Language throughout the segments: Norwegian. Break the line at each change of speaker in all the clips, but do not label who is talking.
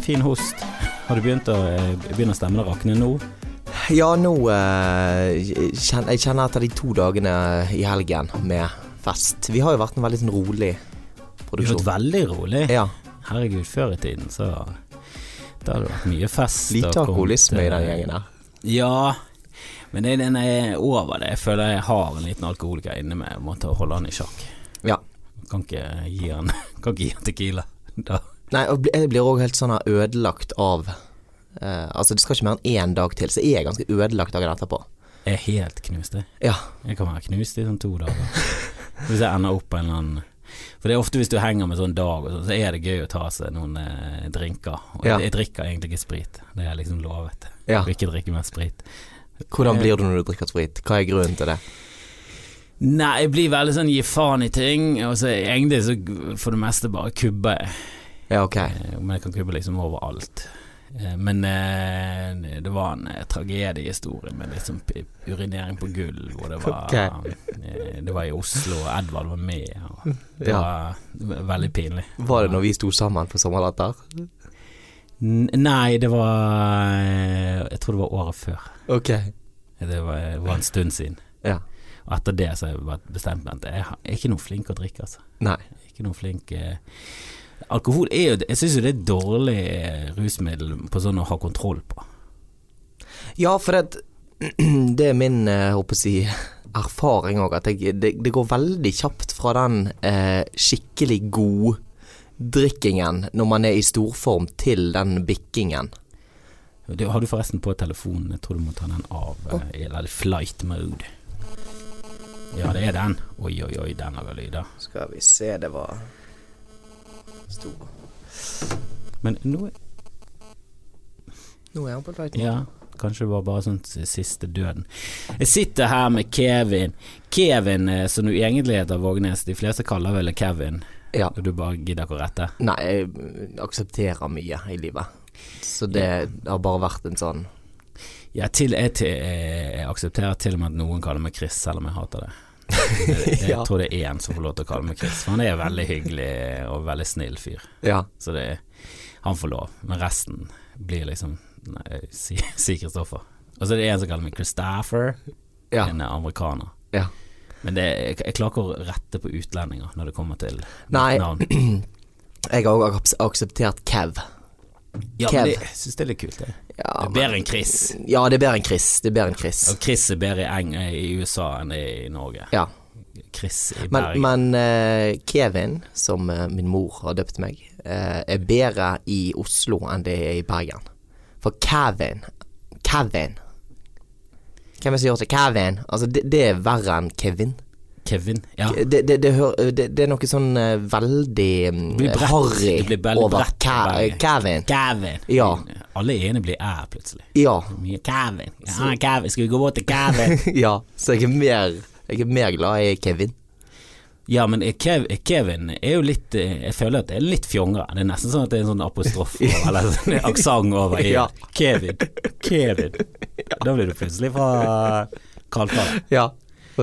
Fin host. Har du begynt å, eh, begynner stemmen å rakne nå?
Ja, nå eh, kjen, Jeg kjenner etter de to dagene i helgen med fest. Vi har jo vært en veldig sånn rolig
Vi har vært veldig rolig.
Ja.
Herregud, før i tiden så Da hadde det vært mye fest.
Lite alkoholisme i den
eh,
gjengen der.
Ja, men det, den er over det. Jeg føler jeg har en liten alkoholiker inni meg. Jeg måtte holde han i sjakk.
Ja.
Kan ikke gi han, kan ikke gi han tequila. Da.
Nei, og jeg blir òg helt sånn ødelagt av eh, Altså, det skal ikke mer enn én dag til, så jeg er ganske ødelagt dagen etterpå.
Jeg er helt knust, jeg.
Ja.
Jeg kan være knust i sånn to dager. Hvis jeg ender opp på en eller annen For det er ofte hvis du henger med sånn dag, og sånn, så er det gøy å ta seg noen eh, drinker. Og
Ja.
jeg, jeg drikker egentlig ikke sprit. Det er liksom lovet.
Ja.
Vil ikke drikke mer sprit.
Hvordan blir du når du drikker sprit? Hva er grunnen til det?
Nei, jeg blir veldig sånn gi faen i ting, og så egentlig så for det meste bare kubber jeg.
Ja, ok.
Eh, Men jeg kan kubbe liksom overalt. Eh, Men eh, det var en eh, tragediehistorie med liksom urinering på gulv, og det var,
okay.
eh, det var i Oslo, og Edvard var med. Og det,
Ja.
var, veldig pinlig.
Var det når vi sto sammen på Sommerlatter?
Nei, det var Jeg tror det var året før.
Ok.
Det var, det var en stund siden.
Ja.
Og etter det så har jeg bestemt meg at jeg er ikke noe flink å drikke, altså.
Nei.
Ikke noe flink eh. Alkohol er jo Jeg syns jo det er dårlig eh, rusmiddel på sånn å ha kontroll på.
Ja, for det, det er min eh, håper jeg å si, erfaring òg, at jeg, det, det går veldig kjapt fra den eh, skikkelig god-drikkingen når man er i storform, til den bikkingen.
Det har du forresten på telefonen? Jeg tror du må ta den av. Oh. Eller flight mode. Ja, det er den. Oi, oi, oi, den lager lyder.
Skal vi se, det var stor.
Men nå
Nå er han på flight.
Ja, kanskje det var bare sånn siste døden. Jeg sitter her med Kevin. Kevin, eh, som du egentlig heter Vågnes. De fleste kaller vel Kevin,
Ja.
og du bare gidder ikke å rette.
Nei, jeg aksepterer mye i livet. Så det har bare vært en sånn
Ja, til, jeg, til, jeg aksepterer til og med at noen kaller meg Chris, selv om jeg hater det. Jeg,
Ja.
tror det er én som får lov til å kalle meg Chris, for han er veldig hyggelig og veldig snill fyr.
Ja.
Så det, han får lov, men resten blir liksom Nei, si si Og så er det en som kaller meg Christopher,
Ja.
en amerikaner.
ja.
Men det, jeg, jeg klarer ikke å rette på utlendinger når det kommer til
Nei.
navn.
Jeg har òg akseptert Kev.
Ja,
Kev.
men det, jeg syns det er litt kult, det.
Ja,
Det er bedre enn Chris.
Ja, det er bedre enn Chris. Det er bedre enn Chris.
Og Chris er bedre i, i USA enn det er i Norge.
Ja.
Chris i
Men, men uh, Kevin, som uh, min mor har døpt meg, uh, er bedre i Oslo enn det er i Bergen. For Kevin Kevin Hvem er det som gjør til Kevin? Altså, det, det er verre enn Kevin.
Kevin. Ja.
Det, det, det, hører- det, det er noe sånn eh, veldig mm, harry over
bredt på
Ke-
Bergen.
Kevin.
Kevin.
Ja.
Alle ene blir æ plutselig.
Ja.
Kevin. Ja, Kevin. Skal vi gå bort til Kevin?
ja. Så jeg er mer Jeg er mer glad i Kevin.
ja, men Kev, Kevin er jo litt eh, Jeg føler at det er litt fjongere. Det er nesten sånn at det er en sånn apostrof eller sånn aksent over i
Ja.
Kevin. Kevin. Da blir du plutselig fra Kalfaret.
Ja.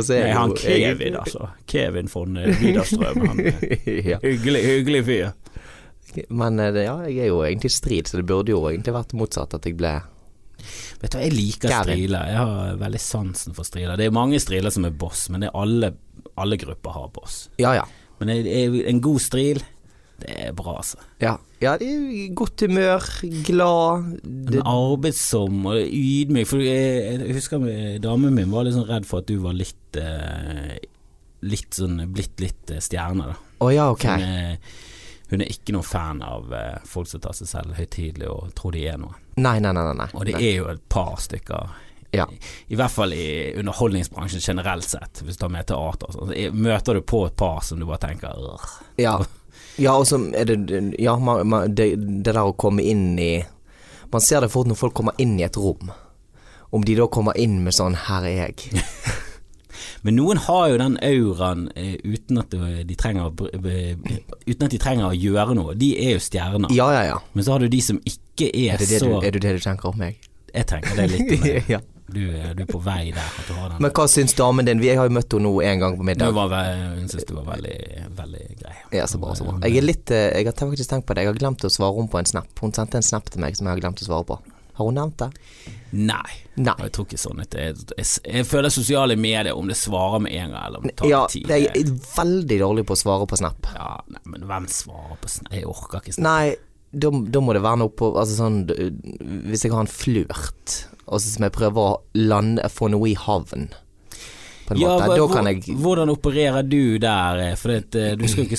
Er
Nei, han Kevin, altså. Kevin von eh, Widerstrøm. Han er
ja.
hyggelig, hyggelig fyr.
Men eh, ja, jeg er jo egentlig strid, så det burde jo egentlig vært motsatt at jeg ble
Vet du, jeg liker
Gary.
striler. Jeg har veldig sansen for striler. Det er mange striler som er boss, men det alle, alle grupper har boss.
Ja, ja.
Men jeg, jeg, en god stril, det er bra, altså.
Ja, ja det er godt humør, glad det,
arbeidsom og ydmyk. For jeg, jeg husker damen min var litt sånn redd for at du var litt eh, Litt sånn blitt litt eh, stjerne, da.
Å ja, ok.
Hun, er, hun er ikke noen fan av eh, folk som tar seg selv høytidelig og tror de er noe.
Nei, nei, nei. nei.
Og det er jo et par stykker
Ja.
I hvert fall i underholdningsbransjen generelt sett, hvis du tar med teater og sånn. er- Møter du på et par som du bare tenker.
Ja, ja og så er det Ja, man, man, det, det der å komme inn i Man ser det fort når folk kommer inn i et rom. Om de da kommer inn med sånn 'her er jeg'.
Men noen har jo den auraen eh, uten, at de, de trenger, uten at de trenger å gjøre noe. De er jo stjerner.
Ja, ja, ja.
Men så har du de som ikke er,
Er det det,
så
du, er det det du tenker om meg?
Jeg tenker det litt om det.
ja.
Du, du er på vei der.
Men hva syns damen din? Vi har jo møtt henne nå en gang på middag.
hun syns du var veldig, veldig grei.
Ja, så bra, så bra. Jeg er litt eh, Jeg har faktisk tenkt på det. Jeg har glemt å svare henne på en snap. Hun sendte en snap til meg som jeg har glemt å svare på. Har hun nevnt det?
Nei.
Nei.
Jeg tror ikke sånn at jeg, jeg, jeg føler sosiale medier, om det svarer med en gang eller om det tar
Ja,
tid
jeg er veldig dårlig på å svare på snap.
ja, nei, men hvem svarer på snap? Jeg orker ikke snap.
Nei, da, da må det være noe på Altså sånn Hvis jeg har en flørt, og så som jeg prøver å lande Få noe i havn,
Ja,
da
hvor-
jeg
Hvordan opererer du der? eh, For det, du ikke,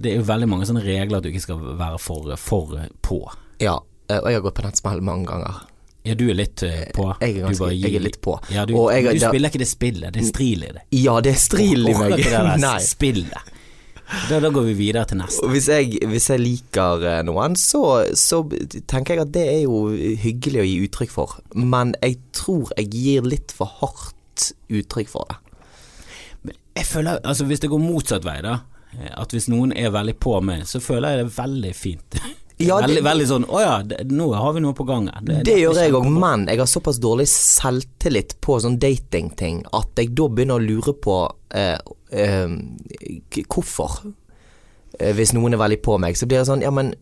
det er jo veldig mange sånne regler at du ikke skal være for, for på.
Ja, eh, og jeg har gått på nettsmell mange ganger.
Ja, du er litt eh, på.
Jeg er,
Du
ganske, jeg er litt på.
Ja, du,
jeg-
du
da-
spiller ikke det spillet, det er stril i det.
Ja, det er stril i meg. Nei.
spillet. Da, da går vi videre til neste.
Hvis jeg, hvis jeg liker eh, noen, så, så tenker jeg at det er jo hyggelig å gi uttrykk for. Men jeg tror jeg gir litt for hardt uttrykk for det.
Men jeg føler, altså hvis det går motsatt vei da eh, At hvis noen er veldig på meg Så føler jeg det veldig fint
Ja, det-
veldig, veldig sånn, åja, nå har vi noe på gang her
Det, gjør jeg òg, men jeg har såpass dårlig selvtillit på sånn datingting at jeg da begynner å lure på eh, eh, hvorfor. Eh, hvis noen er veldig på meg, så blir det sånn Ja, men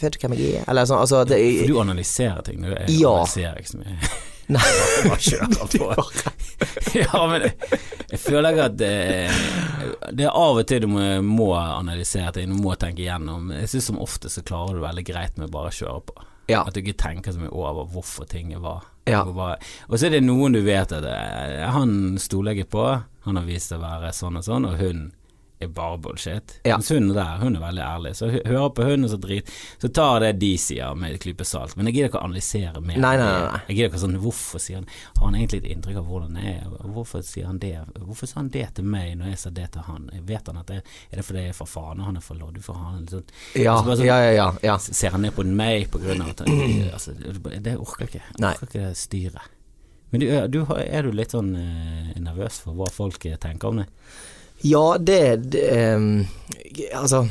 vet du hvem jeg er? Eller sånn, altså det,
For du analyserer ting du,
Ja.
analyserer ikke så mye
Nei.
Ja, men jeg, føler ikke at det, det er av og til du må, må analysere ting Du må tenke igjennom Jeg synes som ofte så klarer du veldig greit med bare å kjøre på
Ja.
At du ikke tenker så mye over hvorfor ting var.
Ja.
Og så er det noen du vet at eh, han stoler jeg på, han har vist seg å være sånn og sånn, og hun er bare bullshit.
Ja.
Mens hun der, hun er veldig ærlig. Så hører på hun og så drit. Så tar det de sier med et klype salt. Men jeg gidder ikke å analysere mer.
Nei, nei, nei.
Jeg gidder ikke sånn Hvorfor sier han Har han egentlig et inntrykk av hvordan jeg er? Hvorfor sier han det? Hvorfor sa han det til meg når jeg sa det til han? Vet han at det Er det fordi jeg er faen og han er for lodd? For han sånn
Ja,
så sånn-
ja, ja, ja, ja.
Ser han ned på meg på grunn av at altså, Det orker jeg ikke. Jeg orker ikke det styret. Men du, du, er du litt sånn nervøs for hva folk eh, tenker om deg?
Ja, det, det um, Altså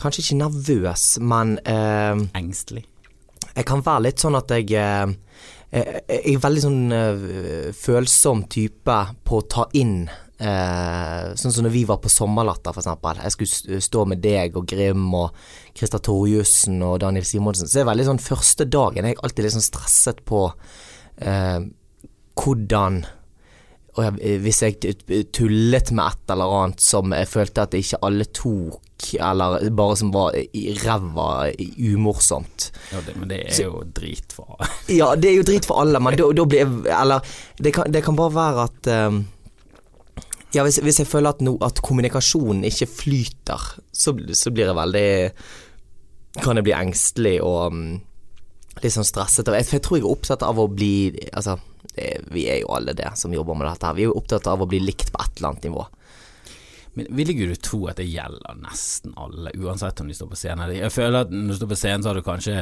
Kanskje ikke nervøs, men um,
Engstelig?
jeg kan være litt sånn at jeg uh, Jeg er veldig sånn uh, følsom type på å ta inn uh, Sånn som når vi var på Sommerlatter, eksempel. Jeg skulle stå med deg og Grim og Christer Torjussen og Daniel Simonsen. Så det er veldig sånn første dagen jeg er alltid litt sånn stresset på uh, hvordan hvis jeg tullet med et eller annet som jeg følte at ikke alle tok, eller bare som var i ræva umorsomt.
Ja, det, men det er jo drit for
Ja, det er jo drit for alle, men da, da blir jeg Eller det kan, det kan bare være at um, Ja, hvis, hvis jeg føler at, no, at kommunikasjonen ikke flyter, så, så blir jeg veldig Kan jeg bli engstelig og um, litt sånn stresset. Jeg, jeg tror jeg er opptatt av å bli Altså, det, vi er jo alle det som jobber med dette her. Vi er jo opptatt av å bli likt på et eller annet nivå.
Men vil ikke du tro at det gjelder nesten alle, uansett om de står på scenen? Jeg føler at når du står på scenen, så har du kanskje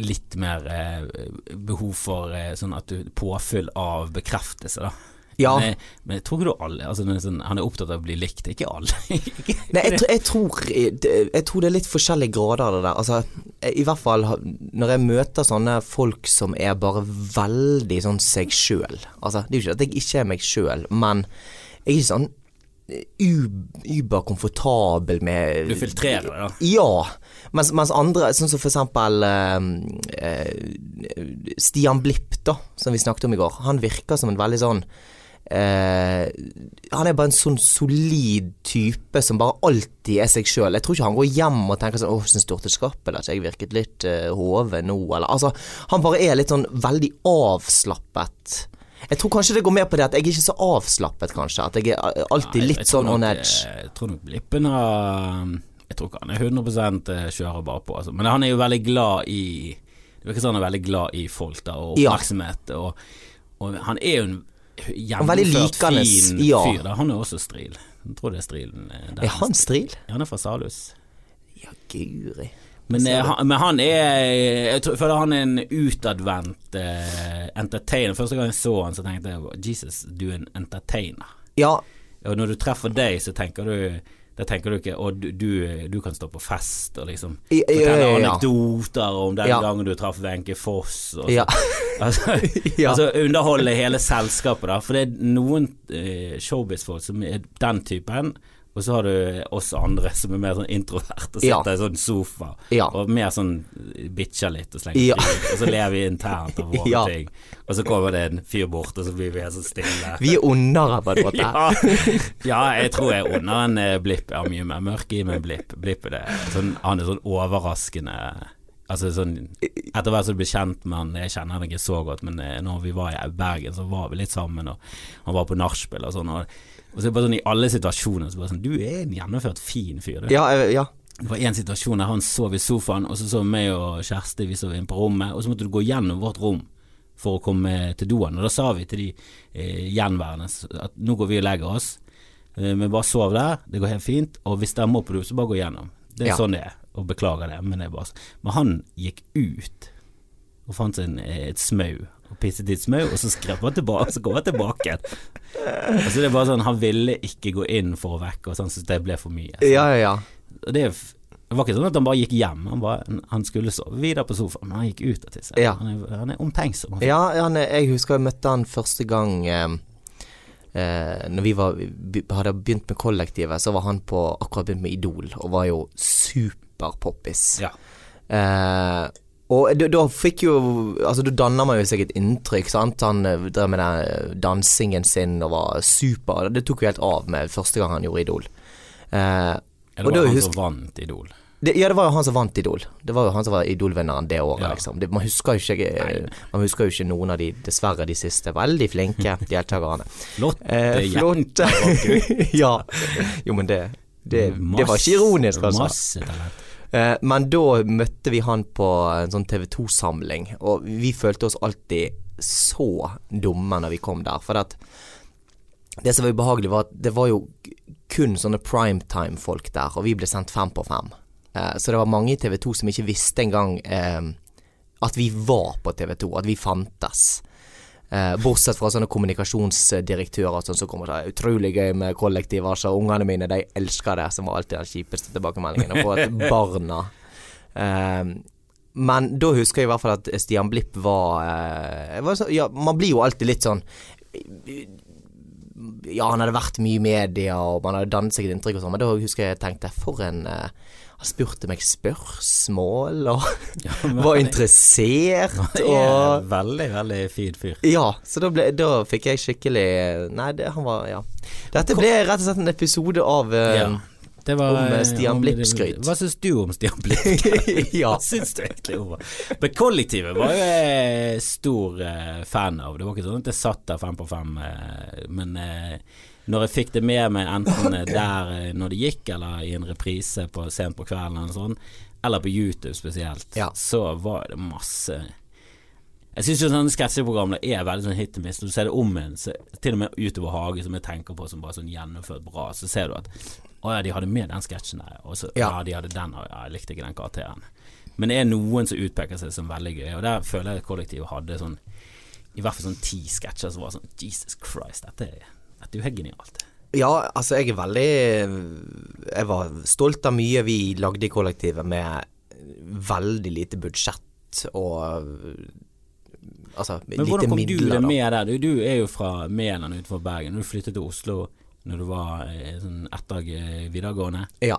litt mer eh, behov for eh, sånn at du påfyll av bekreftelse, da.
Ja.
Men, men jeg tror du alle altså, sånn, Han er opptatt av å bli likt, ikke alle. Ikke-
Nei, jeg, jeg, tror, jeg tror det er litt forskjellige grader av det der. Altså, I hvert fall når jeg møter sånne folk som er bare veldig sånn seg sjøl. Altså, det er jo ikke at jeg ikke er meg sjøl, men jeg er ikke sånn uberkomfortabel med
Du filtrerer det, da.
Ja. Mens, mens andre, sånn som for eksempel eh, eh, Stian Blipp, da, som vi snakket om i går. Han virker som en veldig sånn eh, Han er bare en sånn solid type som bare alltid er seg sjøl. Jeg tror ikke han går hjem og tenker sånn 'Å, syns Skappel at jeg virket litt uh, hoven nå', eller Altså, han bare er litt sånn veldig avslappet. Jeg tror kanskje det går mer på det at jeg er ikke så avslappet, kanskje. At jeg er eh, alltid
Nei,
litt
jeg jeg
sånn on
eh,
edge.
Jeg tror nok Blippen har Jeg tror ikke han er 100% kjører bare på, altså. Men han er jo veldig glad i Det virker som han er veldig glad i folk da, og
Ja.
oppmerksomhet. Og, og han er jo en gjennomført fin
ja.
fyr. Da. Han er også stril. Jeg tror det er strilen. eh, der.
Er han stril?
Ja, Han er fra Salhus.
Ja, guri.
Men, eh, han, men han er Jeg tror, føler han er en utadvendt uh, entertainer. Første gang jeg så han, så tenkte jeg Jesus, du er en entertainer.
Ja,
Og når du treffer deg, så tenker du Da tenker du ikke Og du, du, du kan stå på fest og liksom fortelle
ja,
anekdoter om den gangen du traff Wenche Foss. Og så.
Ja.
altså, altså underholde hele selskapet, da. For det er noen eh, showbiz-folk som er den typen. Og så har du oss andre som er mer sånn introvert og sitter
Ja.
i sånn sofa
Ja.
og mer sånn bitcher litt og slenger
Ja.
drit, og så ler vi internt av våre
Ja.
ting. Og så kommer det en fyr bort, og så blir vi helt så stille.
Vi er ondere på en måte.
Ja, ja, jeg tror jeg er ondere en eh, blipp. Jeg har mye mer mørke i meg enn blipp. Blipp er det sånn, Han er sånn overraskende Altså sånn Etter hvert som du blir kjent med han, jeg kjenner han ikke så godt, men eh, når vi var i Bergen, så var vi litt sammen, og han var på nachspiel og sånn. Og, og så er det bare sånn i alle situasjoner så bare sånn Du er en gjennomført fin fyr, du.
Ja, ja.
Det var en situasjon der han sov i sofaen, og så så meg og Kjersti vi sov inn på rommet, og så måtte du gå gjennom vårt rom for å komme til doen. Og da sa vi til de eh, gjenværende at nå går vi og legger oss, eh, men bare sov der, det går helt fint, og hvis dere må på do, så bare gå gjennom. Det er
Ja.
sånn det er, og beklager det, men det er bare sånn. Men han gikk ut og fant seg eh, et smau, og pisset i et og så skrev han tilbake, så kom han tilbake. Altså det er bare sånn, han ville ikke gå inn for å vekke og sånn, så det ble for mye. Så-
ja, ja, ja.
og det, er det var ikke sånn at han bare gikk hjem, han, bare, han skulle sove videre på sofaen, men han gikk ut og tisset.
Ja.
Han, er, han er omtenksom. han.
Ja, han, er- jeg husker jeg møtte han første gang eh, eh, Når vi var, hadde begynt med kollektivet, så var han på akkurat begynt med Idol, og var jo superpoppis.
Ja.
Eh, og da, fikk jo Altså, da danna man jo seg et inntrykk, sant. Han eh, drev med den eh, dansingen sin og var super. Det tok jo helt av med første gang han gjorde Idol. Eh,
Ja, det
da
han
husk-
som vant Idol.
det, ja, det var jo han som vant Idol. Det var jo han som var Idol-vinneren det året,
Ja.
liksom. Det, man, husker jo ikke, man husker jo ikke noen av de, dessverre, de siste veldig flinke deltakerne.
Lotte
Eh,
er
ja. Jo, men det, det, det var ikke ironisk, altså.
Masse talent.
Eh, men da møtte vi han på en sånn TV 2-samling, og vi følte oss alltid så dumme når vi kom der. For at det som var ubehagelig, var at det var jo kun sånne primetime-folk der, og vi ble sendt fem på fem. Eh, så det var mange i TV 2 som ikke visste engang eh, at vi var på TV 2, at vi fantes. Eh, bortsett fra sånne kommunikasjonsdirektører sånn som kommer og sier 'utrolig gøy med kollektiv', altså. Ungene mine de elsker det, som var alltid den kjipeste tilbakemeldingen å få til barna. Eh, men da husker jeg i hvert fall at Stian Blipp var, eh, var så, Ja, man blir jo alltid litt sånn ja, han hadde vært mye i media, og man hadde dannet seg et inntrykk og sånn, men da husker jeg jeg tenkte for en eh, Han spurte meg spørsmål, og
Ja,
var
er-
interessert,
er
og
veldig, veldig fin fyr.
Ja, så da, ble, da fikk jeg skikkelig Nei, det, han var Ja. Dette ble rett og slett en episode av eh,
Ja. Det var,
om, eh, Stian Blipp-skryt.
Hva syns du om Stian Blipp?
Ja.
Hva syns du egentlig om? Men kollektivet var jo jeg stor eh, fan av. Det var ikke sånn at jeg satt der fem på fem, men eh, når jeg fikk det med meg enten der eh, når det gikk, eller i en reprise på, sent på kvelden eller sånn, eller på YouTube spesielt,
Ja.
så var det masse jeg syns sånne sketsjeprogrammer er veldig sånn hit and miss. Når du ser det om igjen, til og med utover Hage, som jeg tenker på som bare sånn gjennomført bra, så ser du at å ja, de hadde med den sketsjen der, og så ja.
Ja.
de hadde den, og ja, jeg likte ikke den karakteren. Men det er noen som utpeker seg som veldig gøy, og der føler jeg kollektivet hadde sånn i hvert fall sånn ti sketsjer som var sånn Jesus Christ, dette er, er jo helt genialt.
Ja, altså jeg er veldig Jeg var stolt av mye vi lagde i kollektivet med veldig lite budsjett og Altså
Men
lite
hvordan kom
midler,
du deg med der? Du, du er jo fra Mæland utenfor Bergen. Du flyttet til Oslo når du var eh, sånn år eh, videregående.
Ja.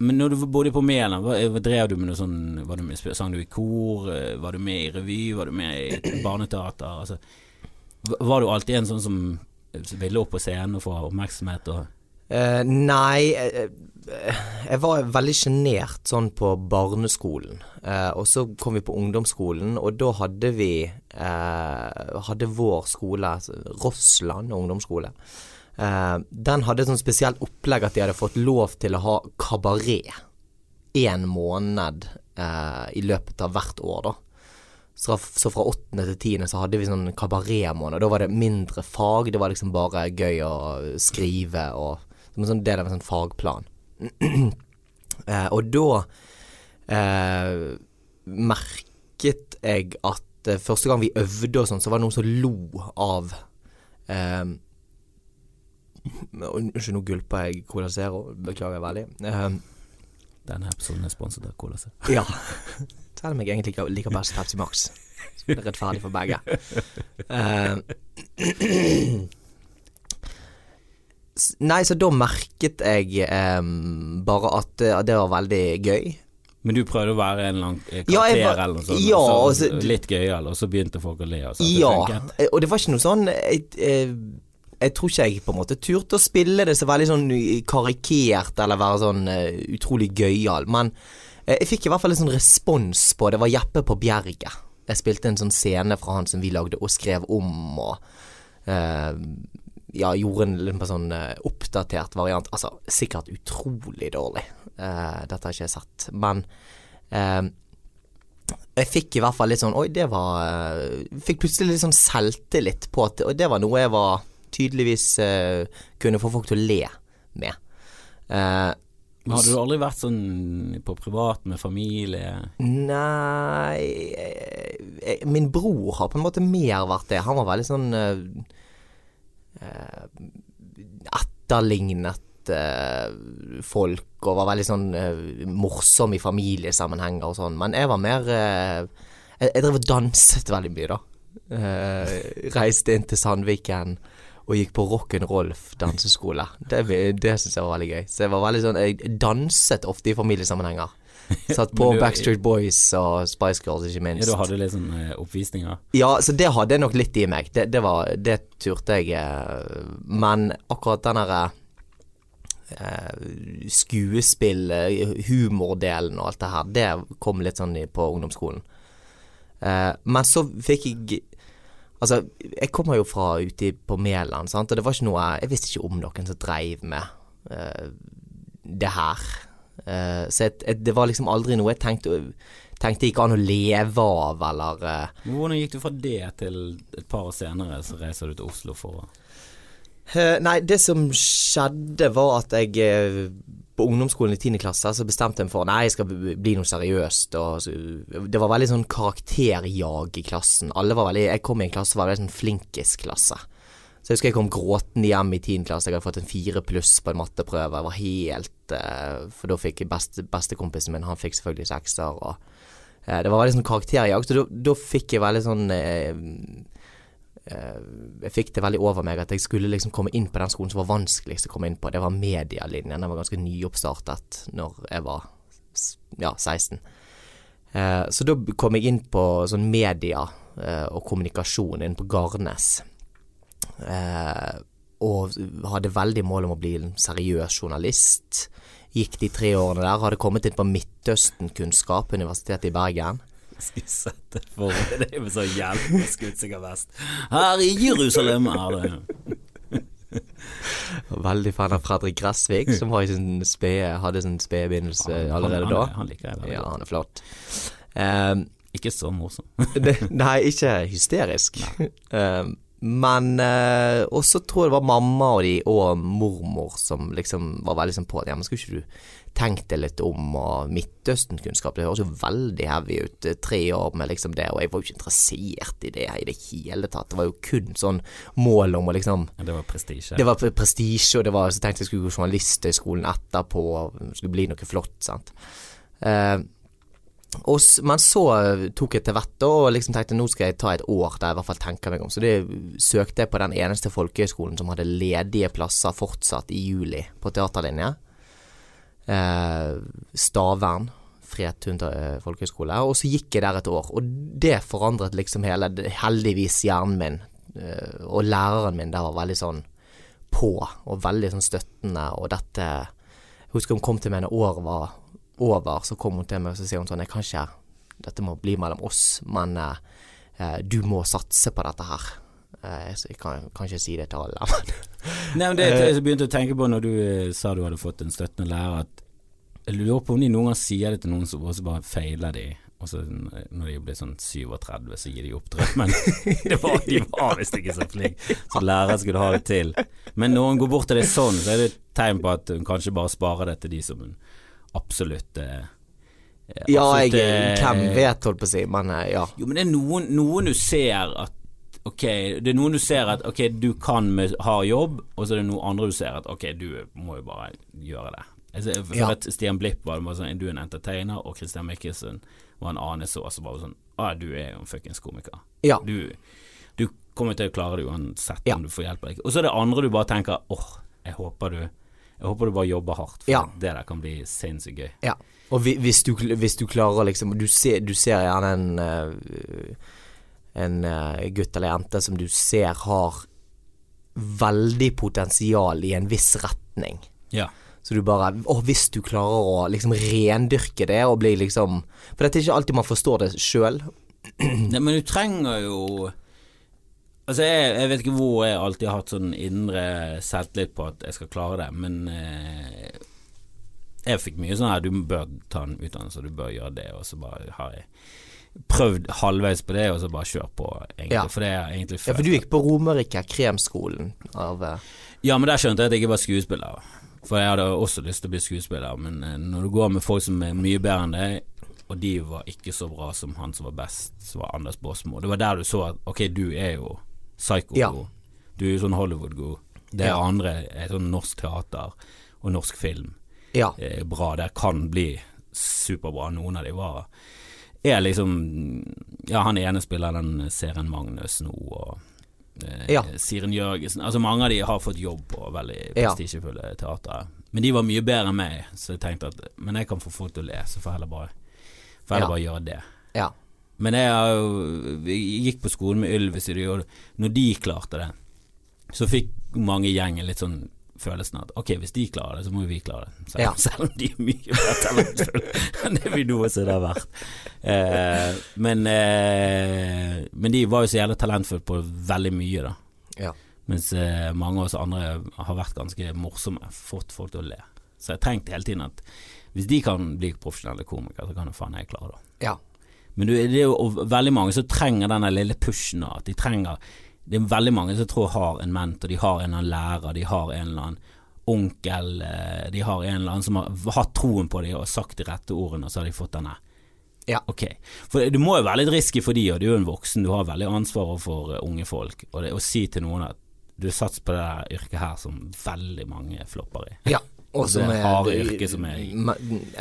Men når du bodde på Mæland, drev du med noe sånn var du med, Sang du i kor? Eh, Var du med i revy? Var du med i barneteater? Altså, var du alltid en sånn som ville opp på scenen og få oppmerksomhet? Og,
uh, nei, uh, eh, jeg var veldig sjenert sånn på barneskolen. Uh, og så kom vi på ungdomsskolen, og da hadde vi eh, Hadde vår skole, altså Rossland ungdomsskole, eh, den hadde et sånt spesielt opplegg at de hadde fått lov til å ha kabaret én måned eh, i løpet av hvert år, da. Så, så fra åttende til tiende så hadde vi sånn kabaretmåned. Da var det mindre fag. Det var liksom bare gøy å skrive og Som en sånn del av en sånn fagplan. eh, og da eh, merket jeg at eh, første gang vi øvde og sånn, så var det noen som lo av eh, Unnskyld, nå gulper jeg Cola Zero. Beklager veldig. Eh,
Denne episoden er sponset av Cola Zero.
ja. Selv om jeg egentlig liker, liker best Pepsi Max. Så det er rettferdig for begge. Uh, nei, så da merket jeg um, bare at det, det var veldig gøy.
Men du prøvde å være en eller annen eh, karakter
Ja, var-
eller noe sånt,
ja,
og så,
så-
litt gøyal, og så begynte folk å le og det
Ja, eh, og det var ikke noe sånn jeg, jeg, jeg tror ikke jeg på en måte turte å spille det så veldig sånn karikert eller være sånn uh, utrolig gøyal, men jeg fikk i hvert fall en sånn respons på det. var Jeppe på Bjerget. Jeg spilte en sånn scene fra han som vi lagde og skrev om og uh, ja, gjorde en sånn eh, oppdatert variant. Altså, sikkert utrolig dårlig. Uh, dette har ikke jeg sett. Men uh, jeg fikk i hvert fall litt sånn Oi, det var eh, Fikk plutselig litt sånn selvtillit på at Og det var noe jeg var tydeligvis eh, kunne få folk til å le med.
Men hadde du aldri vært sånn på privat med familie?
Nei eh, eh, Min bror har på en måte mer vært det. Han var veldig sånn eh, Etterlignet uh, folk og var veldig sånn uh, morsom i familiesammenhenger og sånn. Men jeg var mer jeg, jeg drev og danset veldig mye, da. Reiste inn til Sandviken og gikk på Rock'n'Rolf danseskole. Det, det syns jeg var veldig gøy. Så jeg var veldig sånn Jeg danset ofte i familiesammenhenger. Satt på
du-
Backstreet Boys og Spice Girls, ikke
Ja,
minst.
du hadde litt sånn eh, oppvisninger?
Ja, så det hadde jeg nok litt i meg. Det, det var Det turte jeg. eh, Men akkurat den derre eh, skuespill, eh, humordelen og alt det her, det kom litt sånn på ungdomsskolen. Men så fikk jeg Altså, jeg kommer jo fra ute på Mæland, og det var ikke noe Jeg visste ikke om noen som dreiv med uh, det her. Uh, så jeg, jeg, det var liksom aldri noe jeg tenkte Tenkte ikke an å leve av, eller
uh. Hvordan gikk du fra det til et par år senere, så reiser du til Oslo for å
Nei, det som skjedde var at jeg på ungdomsskolen i 10. klasse så bestemte jeg meg for Nei, jeg skal bli noe seriøst. Og det var veldig sånn karakterjag i klassen. Alle var veldig Jeg kom i en klasse som var veldig sånn flinkis-klasse. Så jeg husker jeg kom gråtende hjem i 10. klasse. Jeg hadde fått en fire pluss på en matteprøve. Jeg var helt eh, For da fikk beste, bestekompisen min Han fikk selvfølgelig sekser. Og eh, det var veldig sånn karakterjag. Så da, fikk jeg veldig sånn eh, jeg fikk det veldig over meg at jeg skulle liksom komme inn på den skolen som var vanskeligst å komme inn på. Det var medialinjen. Den var ganske nyoppstartet når jeg var ja, 16. Eh, så da kom jeg inn på sånn media eh, og kommunikasjon inn på Garnes. Eh, og hadde veldig mål om å bli en seriøs journalist. Gikk de tre årene der. Hadde kommet inn på Midtøsten-kunnskap, Universitetet i Bergen.
Skal sette for det med jo så og skuddsikker vest. Her i Jerusalem er det
Veldig fan av Fredrik Gressvik, som sin spe, hadde sin spede begynnelse allerede
han,
da.
Han, han liker jeg veldig
Ja, han er flott. Um,
Ikke så morsom.
nei, ikke hysterisk. Um, men uh, Og så tror jeg det var mamma og de og mormor som liksom var veldig sånn på at ja, men skulle ikke du tenkt deg litt om og Midtøsten-kunnskap, det høres jo veldig heavy ut. Tre år med liksom det, og jeg var jo ikke interessert i det i det hele tatt. Det var jo kun sånn mål om å liksom
Ja, det var prestisje.
det var prestisje, og det var, så tenkte jeg skulle gå journalisthøgskolen etterpå, skulle bli noe flott, sant. Eh, og, men så eh, tok jeg til vettet og liksom tenkte nå skal jeg ta et år der jeg i hvert fall tenker meg om. Så det søkte jeg på den eneste folkehøyskolen som hadde ledige plasser fortsatt i juli på teaterlinje. Eh, Stavern. Fredtun eh, folkehøgskole. Og så gikk jeg der et år, og det forandret liksom hele Heldigvis hjernen min. Eh, og læreren min der var veldig sånn på, og veldig sånn støttende, og dette Jeg husker hun kom til meg når året var over, så kom hun til meg og så sier hun sånn Jeg kan ikke Dette må bli mellom oss, men eh, eh, du må satse på dette her. Jeg kan, kan ikke si det til alle, men
Nei, men det jeg begynte å tenke på når du sa du hadde fått en støttende lærer, at jeg lurer på om de noen gang sier det til noen som også bare feiler de, og så eh, når de blir sånn 37, så gir de opp drømmen. det var, de var visst ikke så flinke, så læreren skulle ha det til. Men når hun går bort til det sånn, så er det et tegn på at hun kanskje bare sparer det til de som hun absolutt eh,
Ja, jeg,
eh,
hvem vet, holdt på å si, men eh, ja.
Jo, men det er noen, noen du ser at Ok, det er noen du ser at ok, du kan med hard jobb, og så er det noen andre du ser at ok, du må jo bare gjøre det. Altså, for
Ja.
at Stian Blipp var bare sånn, du er en entertainer, og Christian Mikkelsen var en annen så, og så var bare sånn, ah, du er jo en fuckings komiker.
Ja.
Du, du kommer til å klare det uansett
Ja.
om du får hjelp eller ikke. Og så er det andre du bare tenker, åh, jeg håper du, jeg håper du bare jobber hardt, for
Ja.
det der kan bli sinnssykt gøy.
Ja. Og hvi- hvis du, hvis du klarer liksom Du ser, du ser gjerne en eh, En eh, gutt eller jente som du ser har veldig potensial i en viss retning.
Ja.
Så du bare Å, hvis du klarer å liksom rendyrke det og bli liksom For det er ikke alltid man forstår det sjøl.
Nei, men du trenger jo Altså, jeg, jeg vet ikke hvor jeg alltid har hatt sånn indre selvtillit på at jeg skal klare det, men eh, jeg fikk mye sånn her Du bør ta en utdannelse, og du bør gjøre det, og så bare har jeg prøvd halvveis på det, og så bare kjør på, egentlig.
Ja.
For det er egentlig
Ja, for du gikk på Romerike kremskolen av eh,
Ja, men der skjønte jeg at jeg ikke var skuespiller. For jeg hadde også lyst til å bli skuespiller, men eh, når du går med folk som er mye bedre enn deg, og de var ikke så bra som han som var best, som var Anders Baasmo. Det var der du så at ok, du er jo psycho-god.
Ja.
Du er jo sånn Hollywood-god. Det
Ja.
andre er sånn norsk teater og norsk film.
Ja.
Eh, bra. Der kan bli superbra. Noen av de var er liksom Ja, han ene spiller den serien Magnus nå, og
Ja.
Siren Jørgensen. Altså Mange av de har fått jobb på veldig prestisjefulle teatre. Men de var mye bedre enn meg, så jeg tenkte at Men jeg kan få folk til å le, så får jeg heller bare, får heller
Ja.
bare gjøre det.
ja.
Men jeg jo jeg gikk på skolen med Ylvis, og når de klarte det, så fikk mange i gjengen litt sånn følelsen at ok, hvis de klarer det, så må jo vi klare det. Selv,
Ja.
selv om de er mye mer talentfulle enn det vi noe som det har vært. Eh, men, eh, men de var jo så jævlig talentfulle på veldig mye, da.
ja.
Mens eh, mange av oss andre har vært ganske morsomme, fått folk til å le. Så jeg tenkte hele tiden at hvis de kan bli profesjonelle komikere, så kan jo faen jeg klare det.
Ja.
Men du, det er jo veldig mange som trenger denne lille pushen at de trenger Det er veldig mange som tror har en mentor, de har en eller annen lærer, de har en eller annen onkel, eh, de har en eller annen som har hatt troen på dem og sagt de rette ordene, og så har de fått denne.
Ja.
Ok. For du må jo være litt risky for de, og du er jo en voksen, du har veldig ansvar for eh, unge folk. Og det å si til noen at du satser på det yrket her som veldig mange flopper i.
ja. Og
Det
som er
harde yrket som er-
ma-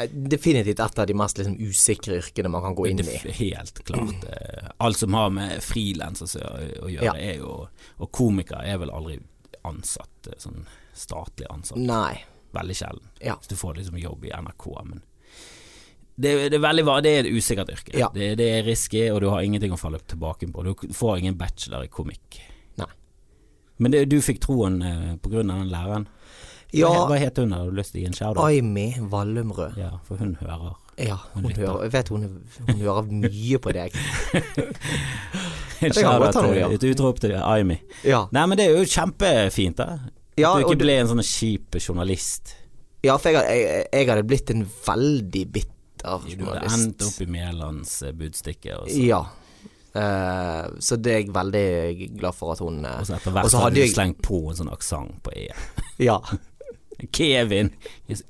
Definitivt et av de mest liksom, usikre yrkene man kan gå inn i.
helt klart. eh, Alt som har med frilansere å gjøre,
Ja.
er jo Og komikere er vel aldri ansatt, eh, sånn statlig ansatt.
Nei.
Veldig sjelden.
Ja.
Så du får liksom jobb i NRK, men det, det er veldig Det er et usikkert yrke.
Ja.
Det, det er risky, og du har ingenting å falle tilbake på. Du får ingen bachelor i komikk.
Nei.
Men det, du fikk troen eh, av den læreren?
Ja,
Hva het hun? Har du lyst til å gi en shout-out?
Aimi Vallumrød.
Ja, for hun hører.
Ja, hun
hun
hører Jeg vet hun, hun hører mye på deg.
En shout-out
ja.
Et utrop til Aimi.
Ja,
Nei, men det er jo kjempefint, da.
ja,
At du ikke ble en sånn kjip journalist.
ja for jeg, jeg, jeg hadde blitt en veldig bitter journalist.
Du hadde endt opp i Mælands eh, budstikke, og så,
Ja. Uh, så det er jeg veldig glad for at hun eh,
og så etter hvert hadde du
jeg-
slengt på en sånn aksent på E.
Ja.
Kevin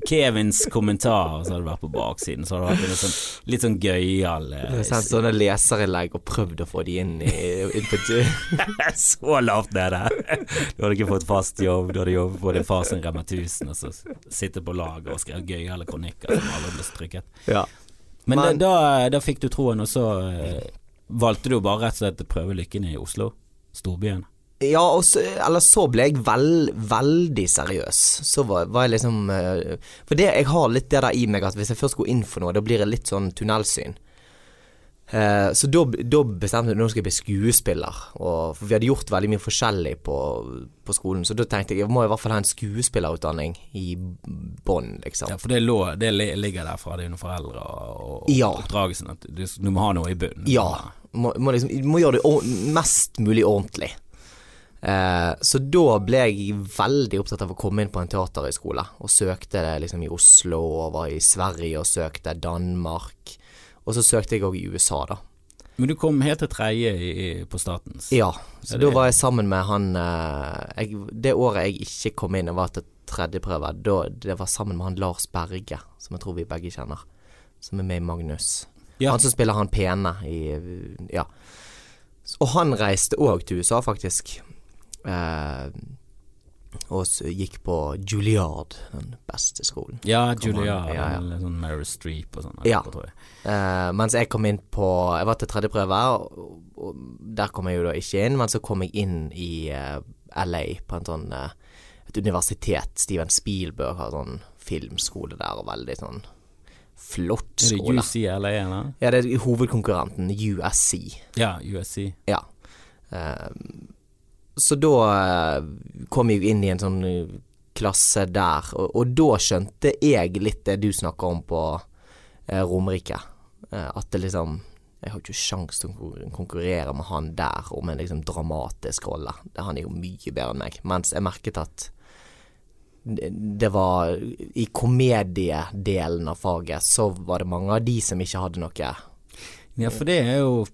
Kevins kommentar, så hadde det vært på baksiden. Så hadde det vært litt sånn, litt sånn gøyal
har
eh,
sendt sånne leserinnlegg og prøvd å få de inn i, inn på
Så lavt nede. Du hadde ikke fått fast jobb, du hadde jobbet på din fars Rema 1000, og så sitte på laget og skriver gøyale kronikker som aldri ble trykket.
Ja.
Men,
Men-
da, da, da fikk du troen, og så eh, valgte du bare rett og slett å prøve lykken i Oslo, storbyen.
Ja, og så, eller så ble jeg vel, veldig seriøs. Så var, var jeg liksom eh, For det, jeg har litt det der i meg at hvis jeg først går inn for noe, da blir det litt sånn tunnelsyn. Eh, så da, da bestemte jeg at nå skal jeg bli skuespiller. Og, for vi hadde gjort veldig mye forskjellig på, på skolen, så da tenkte jeg jeg må i hvert fall ha en skuespillerutdanning i bånn, liksom.
Ja, for det, lå, det li- ligger der fra dine foreldre og, og
Ja.
oppdragelsen, at du, du må ha noe i bunnen.
Ja. Må, må, liksom, må gjøre det mest mulig ordentlig. Eh, så da ble jeg veldig opptatt av å komme inn på en teaterhøyskole, og søkte det liksom i Oslo, og var i Sverige og søkte Danmark. Og så søkte jeg òg i USA, da.
Men du kom helt til tredje på statens.
Ja, så
det-
da var jeg sammen med han eh, jeg, Det året jeg ikke kom inn og var til tredjeprøve, da, det var sammen med han Lars Berge, som jeg tror vi begge kjenner. Som er med i Magnus.
Ja.
Han som spiller han pene i Ja. Og han reiste òg til USA, faktisk. Eh, og gikk på Juilliard, den beste skolen.
Ja,
Juilliard ja, ja.
eller sånn Meryl Streep og sånn.
Ja.
tror jeg.
Eh, mens jeg kom inn på Jeg var til tredje prøve, og, og der kom jeg jo da ikke inn. Men så kom jeg inn i eh, LA på en sånn eh, et universitet. Steven Spielberg har sånn filmskole der, og veldig sånn flott
Er det
skole.
UCLA, eller?
Ja, det er hovedkonkurrenten, USC.
Ja, USC.
Ja. Eh, så da eh, kom jeg jo inn i en sånn eh, klasse der, og, og da skjønte jeg litt det du snakker om på eh, Romerike. Eh, at det liksom Jeg har ikke sjans til å konkurrere med han der om en liksom dramatisk rolle. Det- Han er jo mye bedre enn meg. Mens jeg merket at det var I komediedelen av faget så var det mange av de som ikke hadde noe
Ja, for det er jo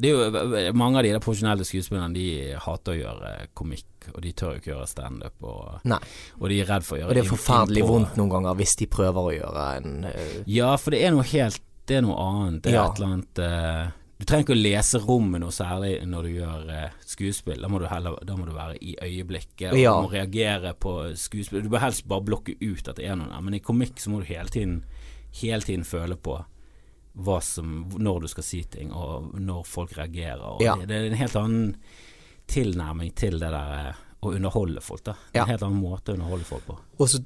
det er jo, Mange av de der profesjonelle skuespillerne De hater å gjøre komikk, og de tør jo ikke gjøre standup. Og,
Nei.
og de er redd for å gjøre
Og det er forferdelig vondt noen ganger hvis de prøver å gjøre en uh...
Ja, for det er noe helt Det er noe annet. Det er
Ja.
et eller annet uh, Du trenger ikke å lese rommet noe særlig når du gjør uh, skuespill. Da må du heller Da må du være i øyeblikket, og
Ja.
må reagere på skuespill. Du bør helst bare blokke ut at det er noe der, men i komikk så må du hele tiden Hele tiden føle på hva som Når du skal si ting, og når folk reagerer. Og
Ja.
det, det er en helt annen tilnærming til det der eh, å underholde folk, da.
Ja.
En helt annen måte å underholde folk på.
Og så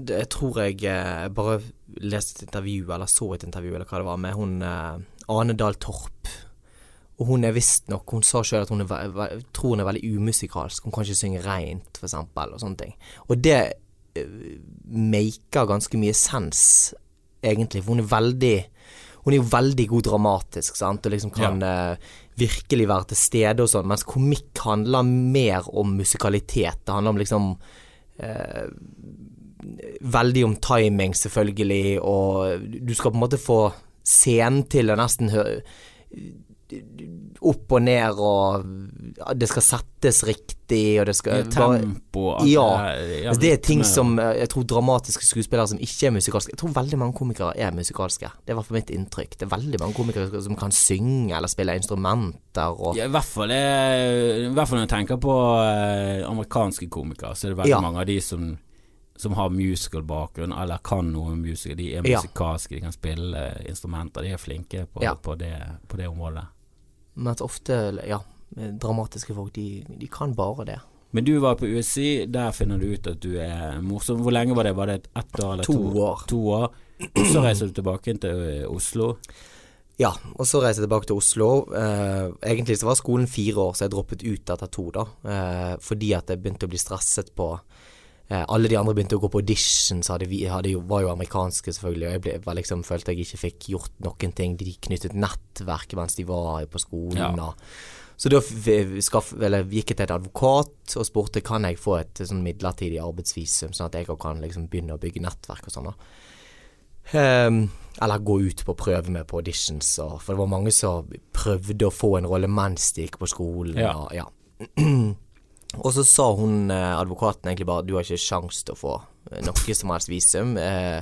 jeg tror jeg eh, bare leste et intervju, eller så et intervju, eller hva det var, med hun eh, Ane Dahl Torp. Og hun er visstnok Hun sa sjøl at hun er, tror hun er veldig umusikalsk. Hun kan ikke synge reint, for eksempel, og sånne ting. Og det maker ganske mye sens, egentlig, for hun er veldig hun er jo veldig god dramatisk, sant, og liksom kan eh, virkelig være til stede og sånn, mens komikk handler mer om musikalitet. Det handler om liksom uh, Veldig om timing, selvfølgelig, og du skal på en måte få scenen til å nesten hø opp og ned, og det skal settes riktig, og det skal
Tempo alt
Ja.
det,
Altså, er ting som eh, jeg tror dramatiske skuespillere som ikke er musikalske Jeg tror veldig mange komikere er musikalske. Det er i hvert fall mitt inntrykk. Det er veldig mange komikere som kan synge eller spille instrumenter og
Ja, i hvert fall det, I hvert fall når jeg tenker på eh, amerikanske komikere, så er det veldig
Ja.
mange av de som som har musical bakgrunn, eller kan noe musical. De er
Ja.
musikalske, de kan spille instrumenter. De er flinke på,
Ja.
på, det, på det området.
Mens ofte, ja, dramatiske folk, de, de kan bare det.
Men du var på USI, der finner du ut at du er morsom. Hvor lenge var det? Var det ett år eller
To
to,
år.
To år. Så reiser du tilbake til eh, Oslo.
Ja, og så reiste jeg tilbake til Oslo. Eh, egentlig så var skolen fire år, så jeg droppet ut etter to, da. Eh, fordi at jeg begynte å bli stresset på Alle de andre begynte å gå på audition, så hadde vi, hadde jo, var jo amerikanske, selvfølgelig. Og jeg ble, var liksom, følte jeg ikke fikk gjort noen ting. De knyttet nettverk mens de var på skolen.
Ja.
Og, så da skaff, eller, gikk jeg til et advokat og spurte kan jeg få et sånn midlertidig arbeidsvisum, sånn at jeg kan liksom begynne å bygge nettverk og sånn. Ehm, eller gå ut på prøve med på auditions, og, for det var mange som prøvde å få en rolle mens de gikk på skolen.
Ja.
Og, ja. og så sa hun eh, advokaten egentlig bare du har ikke sjans til å få eh, noe som helst visum. Eh,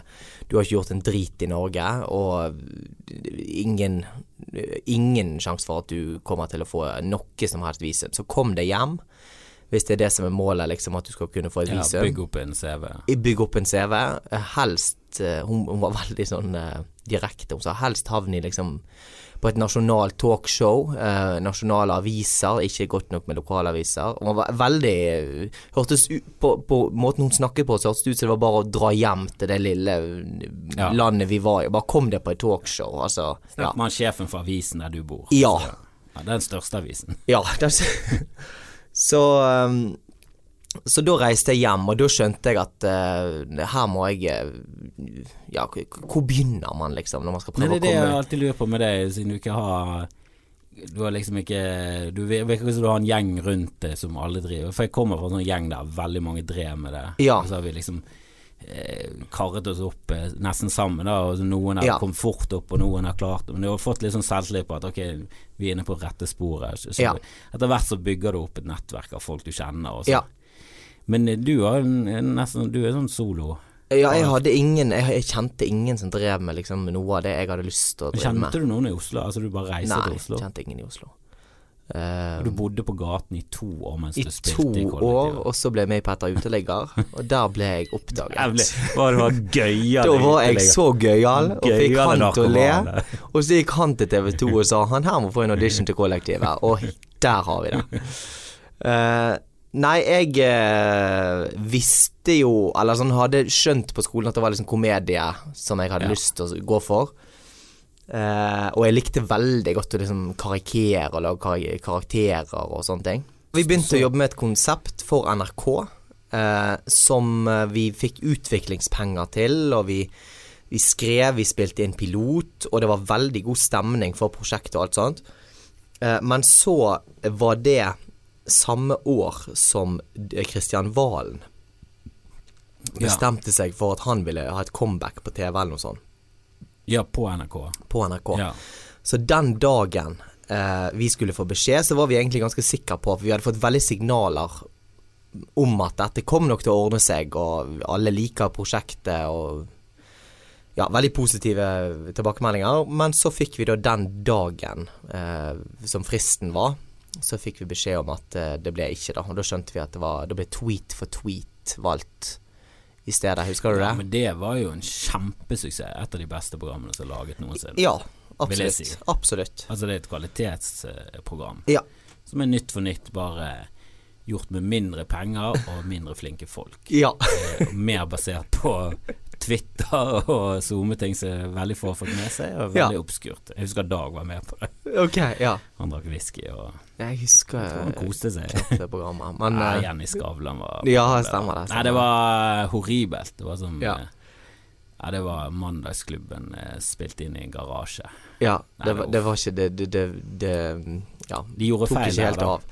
du har ikke gjort en drit i Norge, og ingen Ingen sjanse for at du kommer til å få noe som helst visum. Så kom deg hjem, hvis det er det som er målet, liksom, at du skal kunne få et visum.
Ja, bygg opp en CV.
Bygg opp en CV. Helst hun, hun var veldig sånn direkte. Hun sa helst havne i liksom på et nasjonalt talkshow. Eh, nasjonale aviser, ikke godt nok med lokalaviser. Hun var veldig eh, Hørtes ut på, på måten hun snakket på, så hørtes det ut som det var bare å dra hjem til det lille
Ja.
landet vi var i. Bare kom det på et talkshow, altså. Ja.
Snakk med sjefen for avisen der du bor.
Ja.
Ja den største avisen.
Ja, det, så um, Så da reiste jeg hjem, og da skjønte jeg at uh, her må jeg uh, Ja, hvor begynner man, liksom, når man skal prøve
Nei,
ut?
det er det jeg alltid lurer på med deg, siden du ikke har Du har liksom ikke Du virker ikke som du har en gjeng rundt deg som alle driver For jeg kommer fra en sånn gjeng der veldig mange drev med det.
Ja.
Og så har vi liksom eh, karret oss opp eh, nesten sammen, da. Og noen har
Ja.
kommet fort opp, og noen har klart det. Men du har fått litt sånn selvtillit på at ok, vi er inne på rette sporet. Så, så
Ja.
Etter hvert så bygger du opp et nettverk av folk du kjenner. Og så.
Ja.
Men eh, du har en, en nesten Du er sånn solo.
Ja, jeg hadde ingen jeg, jeg kjente ingen som drev med liksom noe av det jeg hadde lyst til å drive
Kjente
med.
du noen i Oslo? Altså du bare reiste
Nei,
til Oslo?
kjente ingen i Oslo. Eh,
Du bodde på gaten i to år mens
I
du
to
spilte i
år, og så ble jeg med i Petter uteligger, og der ble jeg oppdaget.
Hva det var gøyal.
Da var jeg så gøyal, og fikk han til å le. Og så gikk han til TV 2 og sa han her må få en audition til kollektivet, og der har vi det. Eh, nei, jeg eh, visste jo, eller sånn hadde skjønt på skolen at det var liksom komedie som jeg hadde
Ja.
lyst til å gå for. Eh, og jeg likte veldig godt å liksom karikere og lage kar karakterer og sånne ting. Vi begynte å jobbe med et konsept for NRK eh, som vi fikk utviklingspenger til, og vi, vi skrev, vi spilte inn pilot, og det var veldig god stemning for prosjektet og alt sånt. Eh, men så var det samme år som Kristian Valen bestemte seg for at han ville ha et comeback på TV eller noe sånt,
Ja, på NRK.
på NRK.
Ja.
Så den dagen eh, vi skulle få beskjed, så var vi egentlig ganske sikre på at vi hadde fått veldig signaler om at dette kom nok til å ordne seg, og alle liker prosjektet og ja, veldig positive tilbakemeldinger. Men så fikk vi da den dagen eh, som fristen var, så fikk vi beskjed om at eh, det ble ikke, da. Og da skjønte vi at det var det ble tweet for tweet valgt i stedet. Husker du det?
Ja, men det var jo en kjempesuksess. Et av de beste programmene som er laget noensinne.
Ja, absolutt.
si.
Absolutt.
Altså det er et kvalitetsprogram
Ja.
som er Nytt for nytt, bare gjort med mindre penger og mindre flinke folk.
Ja.
Eh, mer basert på Twitter og SoMe-ting som veldig få har fått med seg, og
Ja.
veldig obskurt. Jeg husker Dag var med på det.
Ok, ja.
Han drakk whisky og
Jeg husker
jeg han koste seg.
det programmet. Men
Nei,
eh,
Jenny Skavlan var
Ja, stemmer det,
Nei, det var horribelt. Det var som
Ja.
eh, ja, det var Mandagsklubben eh, spilt inn i en garasje.
ja,
Nei,
det,
det
var, det var ikke det, det, det, det Ja,
De gjorde
tok
feil
ikke helt
da.
av.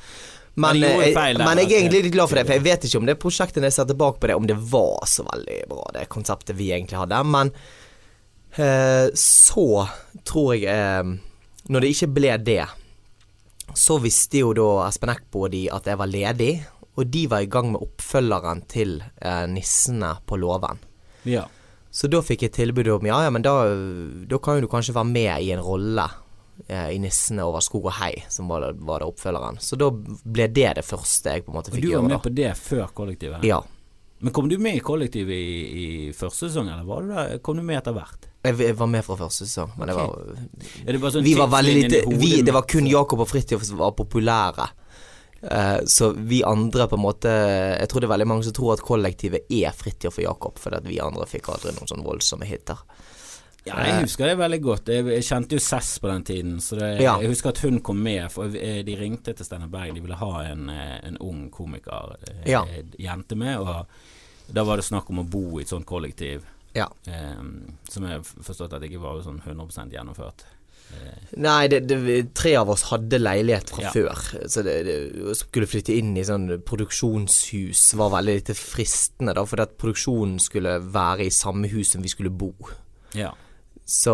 Men,
de
eh,
feil
men jeg er egentlig litt glad for det, for jeg vet ikke om det prosjektet når jeg ser tilbake på det, om det var så veldig bra, det konseptet vi egentlig hadde. Men eh, så tror jeg eh, Når det ikke ble det, så visste jo da Espen Eckbo og de at jeg var ledig, og de var i gang med oppfølgeren til eh, Nissene på låven.
Ja.
Så da fikk jeg tilbud om ja, ja, men da, da kan jo du kanskje være med i en rolle i 'Nissene over skog og hei', som var det, var det oppfølgeren. Så da ble det det første jeg på en måte fikk gjøre.
Og du var med
da.
på det før kollektivet?
Ja.
Men kom du med i kollektivet i, i første sesong, eller var du der? kom du med etter hvert?
Jeg, jeg var med fra første sesong, men jeg var,
Er det var sånn
vi var veldig lite vi, Det var kun Jakob og Fridtjof som var populære. Uh, så vi andre på en måte Jeg tror det er veldig mange som tror at kollektivet er Fridtjof og Jakob, fordi at vi andre fikk aldri noen sånn voldsomme hiter.
Ja, jeg husker det veldig godt. Jeg, jeg kjente jo Cess på den tiden. Så det,
Ja.
Jeg husker at hun kom med, for eh, de ringte til Steinar Berg. De ville ha en, eh, en ung komiker, eh,
Ja.
jente med. Og da var det snakk om å bo i et sånt kollektiv.
Ja.
Um, som jeg forstått at ikke var sånn 100 gjennomført. Eh,
Nei, det, det, tre av oss hadde leilighet fra
Ja.
før. Så det, det, skulle flytte inn i sånn produksjonshus var veldig lite fristende, da. Fordi at produksjonen skulle være i samme hus som vi skulle bo.
ja.
Så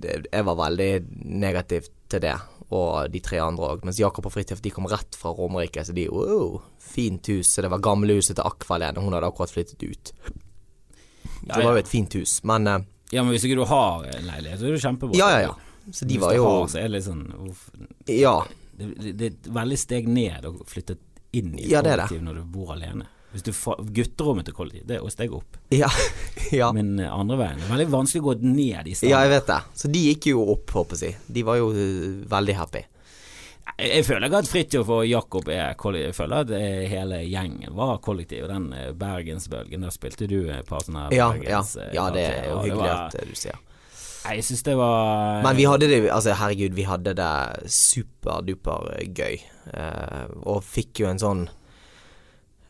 jeg var veldig negativ til det, og de tre andre òg. Mens Jakob og Fridtjof de kom rett fra Romerike, så de wow, fint hus. Så det var gamlehuset til Akvalene, hun hadde akkurat flyttet ut.
Ja,
det var jo et fint hus, men uh,
ja, men hvis ikke du har en leilighet, så er det kjempebra.
Ja, ja, ja. Så de
Hvis
var jo
har, så er det litt sånn uff,
Ja.
det, det, det er veldig steg ned å flytte inn i et
Ja,
kollektiv når du bor alene. Hvis du får gutterommet til kollektiv, det er jo steg opp.
Ja. ja.
Men eh, andre veien. Det er veldig vanskelig å gå ned i
Ja, jeg vet det. Så de gikk jo opp, håper jeg. De var jo uh, veldig happy.
jeg, føler ikke at Fridtjof og Jakob er kollektiv. Jeg føler at eh, hele gjengen var kollektiv. Den eh, Bergensbølgen, der spilte du et par sånne
Ja, ja.
Bergens, eh,
ja det er jo hyggelig
var-
at eh, du sier.
Nei, Jeg syns det var
Men vi hadde det Altså, herregud, vi hadde det superduper gøy. Eh, og fikk jo en sånn eh,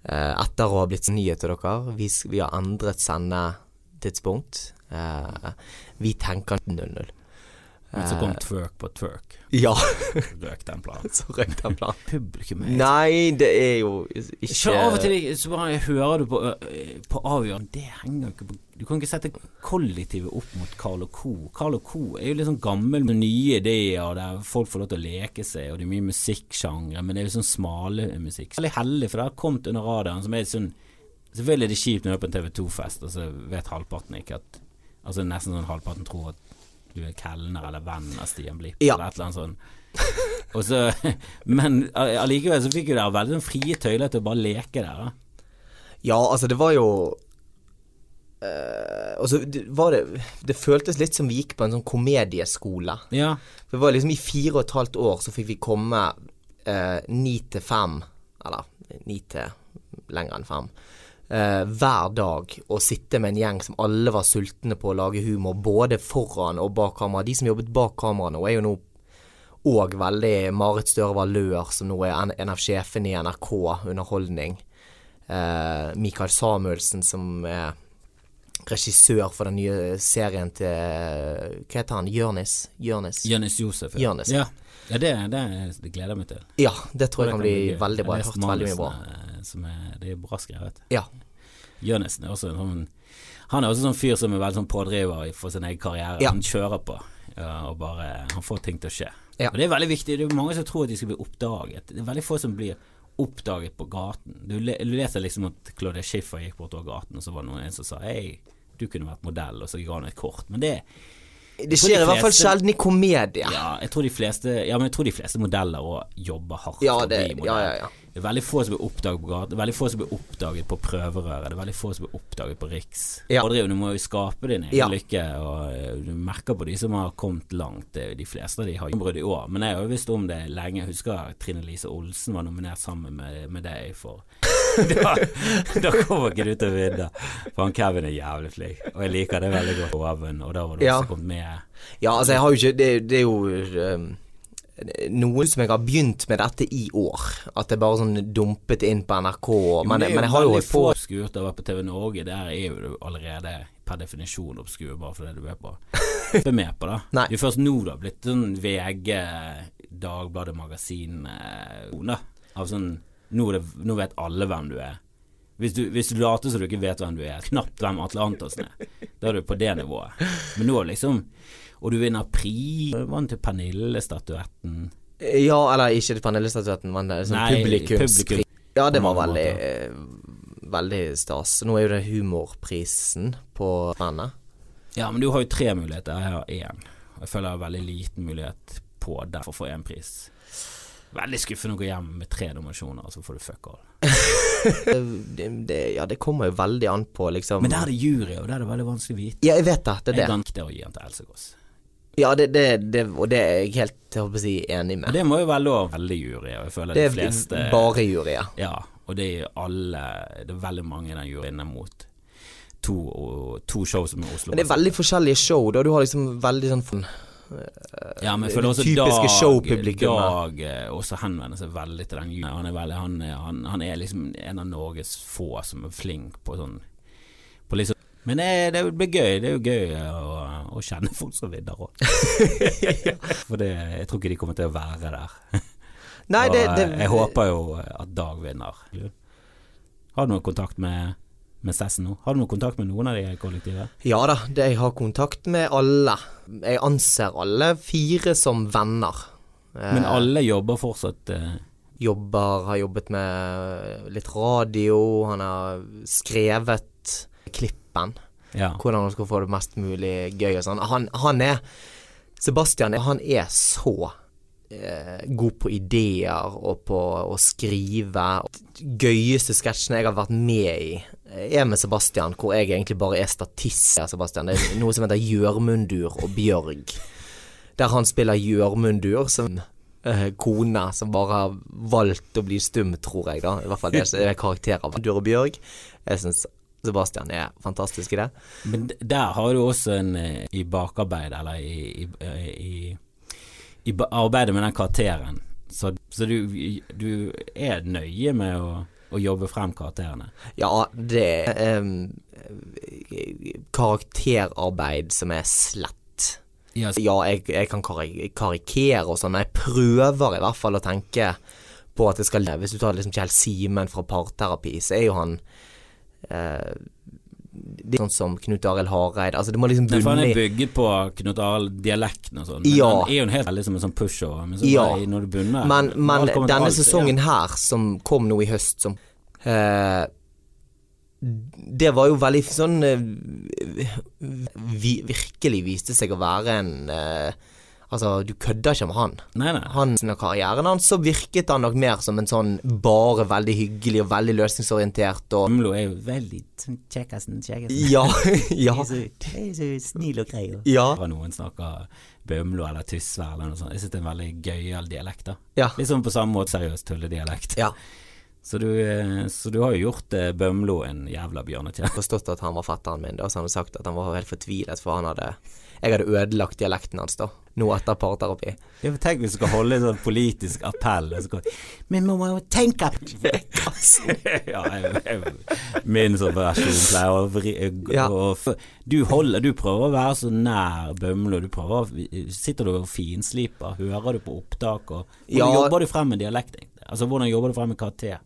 Etter å ha blitt nyheter, dere, vi, vi har endret sendetidspunkt. Eh, vi tenker 0-0.
Men så kom twerk på twerk.
Ja,
Røk den planen.
så røk den planen.
Publikum er
Nei, det er jo ikke
Så av og til så bare hører du på, øh, på avgjørende Det henger jo ikke på Du kan ikke sette kollektivet opp mot Carl Co. Carl Co. er jo litt sånn gammel med nye ideer der folk får lov til å leke seg, og det er mye musikksjangre, men det er jo sånn smale musikk. Veldig heldig, for det har kommet under radaren, som er sånn Selvfølgelig er det kjipt når du er på en TV 2-fest, og så vet halvparten ikke at Altså nesten sånn halvparten tror at du er kelner eller venn av Stian Blipp,
Ja.
eller et eller annet sånt. Og så, men allikevel så fikk jo dere veldig sånn frie tøyler til å bare leke der. da.
Ja, altså, det var jo Uh, altså, det, var det, det føltes litt som vi gikk på en sånn komedieskole.
Ja,
For det var liksom I fire og et halvt år så fikk vi komme eh, ni til fem, eller ni til lenger enn fem, eh, hver dag og sitte med en gjeng som alle var sultne på å lage humor, både foran og bak kamera. De som jobbet bak kameraene, og er jo nå òg veldig Marit Støre Valør, som nå er en, en av sjefene i NRK Underholdning. Eh, Mikael Samuelsen, som er regissør for den nye serien til Hva heter han? Jørnis? Jørnis?
Jørnis Josef.
Jonis.
Ja, ja det, det, det gleder jeg meg til.
Ja, det tror jeg kan bli veldig bra. Jeg har hørt veldig mye bra.
Som er, det er bra skrevet.
Ja.
Jørnesen er også en sånn Han er også sånn fyr som er veldig sånn pådriver for sin egen karriere.
Ja.
Han kjører på, og bare Han får ting til å skje.
Ja.
Og Det er veldig viktig. Det er mange som tror at de skal bli oppdaget. Det er veldig få som blir oppdaget på gaten. Du, le, du leser liksom at Claudia Schiffer gikk bortover gaten, og så var det noen som sa Hei, du kunne vært modell, og så ga han et kort. Men det
Det skjer
de
i hvert fall sjelden i komedie.
Ja, jeg tror de fleste Ja, men jeg tror de fleste modeller òg jobber hardt
Ja, det,
bli
ja, ja, ja.
Det er veldig få som blir oppdaget på. Er veldig få som blir oppdaget på prøverøret. Det er veldig få som blir oppdaget på Riks.
Ja.
Pådriver, du må jo skape din egen
Ja.
lykke, og eh, du merker på de som har kommet langt. De fleste av de har gjennombrudd i år. Men jeg har jo visst om det lenge. Jeg husker Trine Lise Olsen var nominert sammen med, med deg for da, da kommer ikke du til å vinne. For han Kevin er jævlig flink, og jeg liker det veldig godt. Oven, og da var du
Ja.
også kommet med.
Ja, altså, jeg har jo ikke Det, det er jo um, noe som jeg har begynt med dette i år. At det bare sånn dumpet inn på NRK. Men,
det er
men jeg har jo holdt på
få obskurt å være på TV Norge. Der er jo du allerede per definisjon obskur, bare fordi du er på. Ikke med på, da.
Nei.
Det er først nå det har blitt sånn VG, Dagbladet Magasin eh. Av sånn nå, det, nå vet alle hvem du er. Hvis du, hvis du later som du ikke vet hvem du er, knapt hvem Atle Antonsen er, da er du på det nivået. Men nå liksom Og du vinner pris. Vant til Pernille-statuetten.
Ja, eller ikke til Pernille-statuetten, men er sånn
Nei,
publikumspris.
publikum.
Ja, det var veldig eh, Veldig stas. Nå er jo det humorprisen på bandet.
Ja, men du har jo tre muligheter. Jeg har én. Jeg føler jeg har veldig liten mulighet på derfor å få én pris. Veldig skuffende å gå hjem med tre nominasjoner, og så får du fuck all.
Det, det, ja, det kommer jo veldig an på, liksom
Men der er det jury, og der er det veldig vanskelig å vite.
Ja, jeg vet det. Det er det.
Jeg
det.
gankte å gi den til Else Kåss.
Ja, det, det, det, og det er jeg helt jeg håper å si, enig
Og
med.
det må jo være lov. Veldig jury, og jeg føler
Det
de
er
fleste
bare juryer.
Ja, og det er alle Det er veldig mange den juryen er mot to, to show som er Oslo.
Men det er veldig forskjellige show, da. Du har liksom veldig sånn
Ja, men jeg føler også Dag. Dag eh, også henvender seg veldig til den juryen. Han er, veldig, han, han, han er liksom en av Norges få som er flink på sånn på liksom Men det, det blir gøy. Det er jo gøy å, å kjenne folk som vinner òg. For det, jeg tror ikke de kommer til å være der.
Nei, det,
eh, jeg håper jo at Dag vinner. Har du noe kontakt med, med Sessen nå? Har du noe kontakt med noen av de kollektive? kollektivet?
Ja da, det, jeg har kontakt med alle. Jeg anser alle fire som venner. Eh,
Men alle jobber fortsatt eh,
Jobber, har jobbet med litt radio, han har skrevet klippen.
Ja.
Hvordan han skal få det mest mulig gøy og sånn. Han, han er Sebastian han er så eh, god på ideer og på å skrive. Gøyeste sketsjene jeg har vært med i, er med Sebastian, hvor jeg egentlig bare er statist. Sebastian. Det er noe som heter Gjørmundur og Bjørg. Der han spiller Gjørmundur som eh, kone som bare har valgt å bli stum, tror jeg, da. I hvert fall det er karakterer av Dur og Bjørg. Jeg syns Sebastian er fantastisk i det.
Men der har du også en eh, i bakarbeid, eller i, i, i, i arbeidet med den karakteren. Så, så du, du er nøye med å, å jobbe frem karakterene.
Ja, det er um, karakterarbeid som er slett.
Ja,
Ja, jeg, jeg kan karikere og sånn, men jeg prøver i hvert fall å tenke på at det skal leve. Hvis du tar liksom Kjell Simen fra Parterapi, så er jo han eh, det er sånn som Knut Arild Hareide. Altså, det må liksom
bunne han er bygget på Knut Arild-dialekten og sånn. Men
Ja.
han er jo en helt liksom som en sånn pushover. Men så
Ja.
når du bunner
Men, men denne
alt, sesongen
sesongen her, som kom nå i høst, som eh, Det var jo veldig sånn eh, vi, Virkelig viste seg å være en eh, Altså, du kødder ikke med han.
Nei, nei.
Han sin karrieren hans, så virket han nok mer som en sånn bare veldig hyggelig og veldig løsningsorientert og
Bømlo er jo veldig sånn kjekkasen, kjekkasen.
Ja, ja.
Jeg er så, så snill og grei.
Ja.
Når noen snakker Bømlo eller Tysvær eller noe sånt. Jeg synes det er en veldig gøyal dialekt, da.
Ja.
Litt sånn på samme måte seriøs tulledialekt.
ja.
Så, du, eh, så du har jo gjort eh, Bømlo en jævla bjørnetjeneste.
Forstått at han var fetteren min, da, så han hadde sagt at han var helt fortvilet, for han hadde Jeg hadde ødelagt dialekten hans, da. Nå etter parterapi.
Jeg Tenk hvis du skal holde en sånn politisk appell. går- Men man må jo tenke ja, jeg, jeg, Min sånn versjon pleier å vri
Ja.
å Du holder Du prøver å være så nær Bømlo. Du prøver Sitter du og finsliper? Hører du på opptak? Og, hvordan
Ja.
jobber du frem med dialekt? Altså Hvordan jobber du frem med karakter?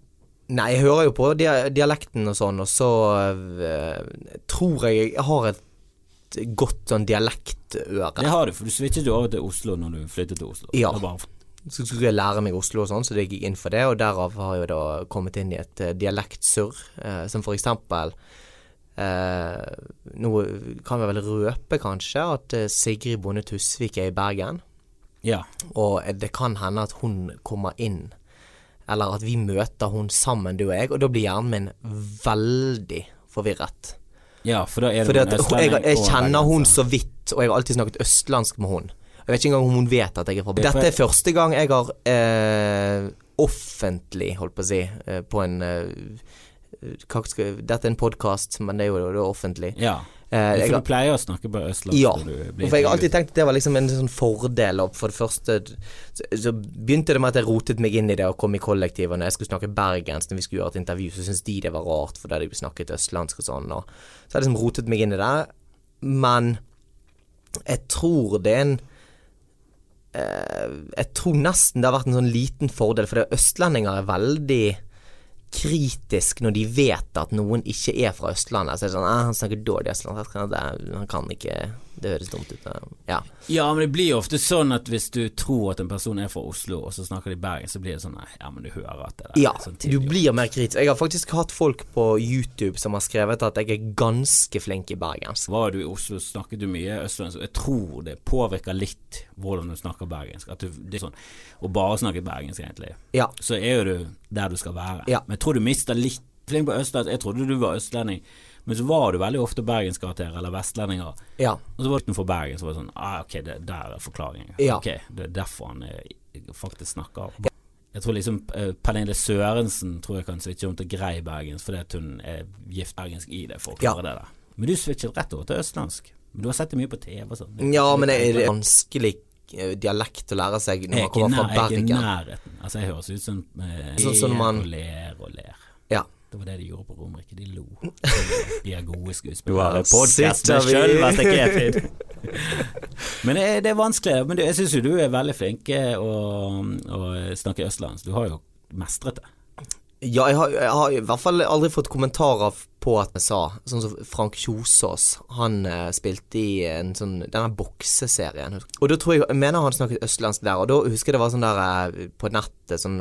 Nei, jeg hører jo på dialekten og sånn, og så øh, tror jeg jeg har et godt sånn dialektøre.
Det har du, for du switchet jo over til Oslo når du flyttet til Oslo.
Ja. Så skulle jeg lære meg Oslo og sånn, så det gikk inn for det, og derav har jeg da kommet inn i et eh, dialektsurr, eh, som for eksempel eh, Nå kan vi vel røpe, kanskje, at eh, Sigrid Bonde Tusvik er i Bergen.
ja.
Og det kan hende at hun kommer inn, eller at vi møter hun sammen, du og jeg, og da blir hjernen min veldig forvirret.
Ja, for da er det
at jeg, jeg kjenner hun så vidt, og jeg har alltid snakket østlandsk med hun. Jeg vet ikke engang om hun vet at jeg er fra
er
Dette er første gang jeg har eh, offentlig, holdt på å si, eh, på en eh, skal, Dette er en podkast, men det er jo det er offentlig.
Ja.
Eh, jeg,
for du pleier å snakke på østlandsk
ja,
du
for jeg har alltid tenkt at det var liksom en sånn fordel. Og for det første så, så begynte det med at jeg rotet meg inn i det og kom i kollektivet. Når jeg skulle snakke bergensk når vi skulle gjøre et intervju, så syntes de det var rart, for hadde de snakket østlandsk og sånn. Og så har jeg liksom rotet meg inn i det. Men jeg tror det er en eh, Jeg tror nesten det har vært en sånn liten fordel, for østlendinger er veldig kritisk når de vet at noen ikke er fra Østlandet. Så er det sånn ah, 'Han snakker dårlig østlandsk. Han kan- ikke Det høres dumt ut. Ja.
Ja, men det blir jo ofte sånn at hvis du tror at en person er fra Oslo, og så snakker de Bergen, så blir det sånn nei, ja, men du hører at det der
ja
er sånn
du blir mer kritisk. Jeg har faktisk hatt folk på YouTube som har skrevet at jeg er ganske flink i bergensk.
Var du i Oslo, snakket du mye østlandsk, jeg tror det påvirker litt hvordan du snakker bergensk. At du, det er sånn, Å bare snakke bergensk, egentlig,
Ja.
så er jo du der du skal være.
Ja.
Men jeg tror du mister litt flink på østlandsk. Jeg trodde du var østlending, men så var du veldig ofte bergenskarakter eller vestlendinger.
Ja.
Og så var det for Bergen, så var det sånn ah, Ok, det, der er forklaringen.
Ja.
Ok, det er derfor han er, faktisk snakker. Jeg tror liksom eh, Pernille Sørensen tror jeg kan switche om til grei bergensk fordi at hun er gift bergensk i det, for å klare det der. Men du switchet rett over til østlandsk. Men du har sett det mye på TV og sånn.
Ja, men
det
er vanskelig eh, dialekt å lære seg når man
er
kommer fra
Bergen. jeg er i nærheten. Altså, jeg høres ut som eh,
Sånn som man-
og ler og ler. Det var det de gjorde på Romerike. De lo. De er gode
Du
skuespillere.
har
Podcast
sitter
med
vi-
sjølveste Kefid. Men det er, det er vanskelig. Men jeg syns jo du er veldig flink eh, å, å snakke østlandsk. Du har jo mestret det.
Ja, jeg har, jeg har i hvert fall aldri fått kommentarer på at jeg sa Sånn som Frank Kjosås. Han eh, spilte i en sånn denne bokseserien. Og da tror jeg Jeg mener han snakket østlandsk der, og da husker jeg det var sånn der eh, på nettet sånn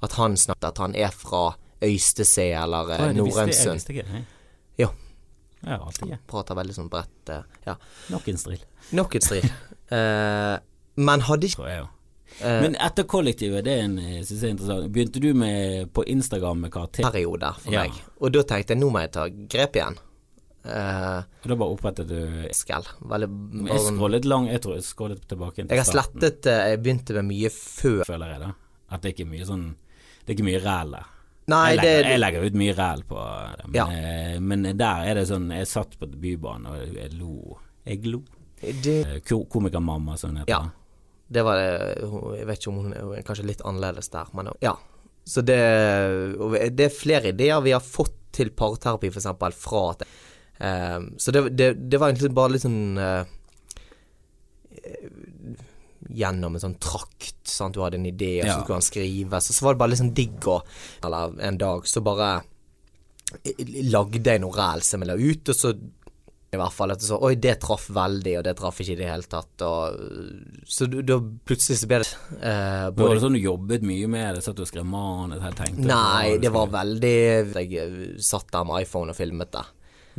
at han snakket at han er fra Øystese eller
oh, Norrønsund. visste ikke.
Ja.
Har alltid ja.
Prater veldig sånn bredt. eh, ja.
Nok en stril,
Nok en stril. uh, men hadde ikke
jeg
eh,
Men etter kollektivet, det en, synes jeg er interessant. Begynte du med på Instagram med karakter?
periode for
Ja.
meg. Og da tenkte jeg nå må jeg ta grep igjen.
Uh, da bare opprettet du
skal. Veldig bare
Jeg scrollet lang, jeg tror jeg scrollet tilbake til
Jeg har slettet eh, Jeg begynte med mye før.
føler jeg det. At det ikke er mye sånn Det er ikke mye ræl der.
Nei,
jeg, legger,
det
jeg legger ut mye ræl på det, men,
Ja.
eh, men der er det sånn Jeg satt på Bybanen og jeg lo. Jeg lo.
det,
Eh, ko- Komikermamma, som hun heter.
Ja. det var det Jeg vet ikke om hun er kanskje litt annerledes der, men ja. Så det Det er flere ideer vi har fått til parterapi, eksempel, fra at eh, Så det, det, det var egentlig bare litt sånn eh, Gjennom en sånn trakt. Sant? Du hadde en idé, og så skulle han skrives. Og så var det bare sånn digg å Eller en dag så bare lagde jeg noe ræl som jeg la ut, og så i hvert fall at så Oi, det traff veldig, og det traff ikke i det hele tatt. Og, så da plutselig så ble det eh,
Var det sånn du jobbet mye med det? Satt du og skrev manus?
Nei, det var veldig Jeg eh, satt der med iPhone og filmet det.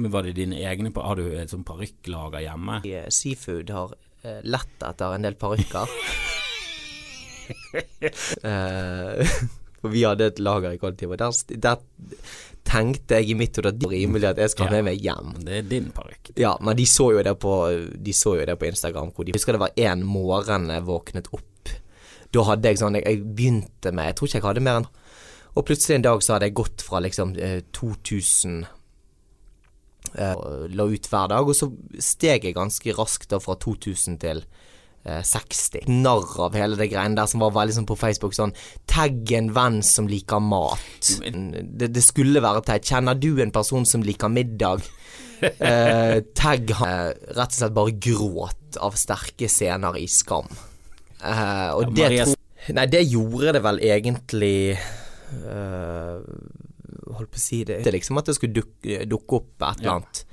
Men var det dine egne Har du et sånt parykklager hjemme?
Eh, Seafood har lett etter en del parykker. Eh, for vi hadde et lager i kollektivet, der, der tenkte jeg i mitt hode at det var rimelig at jeg skal ha med meg hjem.
Det er din parykk.
Ja, men de så jo det på, de så jo det på Instagram. Hvor de, husker det var en morgen jeg våknet opp. Da hadde jeg sånn Jeg, jeg begynte med Jeg tror ikke jeg hadde mer enn Og plutselig en dag så hadde jeg gått fra liksom eh, 2000 eh, La ut hver dag, og så steg jeg ganske raskt da fra 2000 til eh, 60. Narr av hele det greiene der som var veldig sånn på Facebook sånn Tagg en venn som liker mat. Det, det skulle være teit. Kjenner du en person som liker middag? Eh, tagg han eh, Rett og slett bare gråt av sterke scener i Skam. Eh, og
Ja,
det
Maria-
Nei, det gjorde det vel egentlig eh, Holdt på å si det Det er liksom at det skulle dukke, dukke opp et eller annet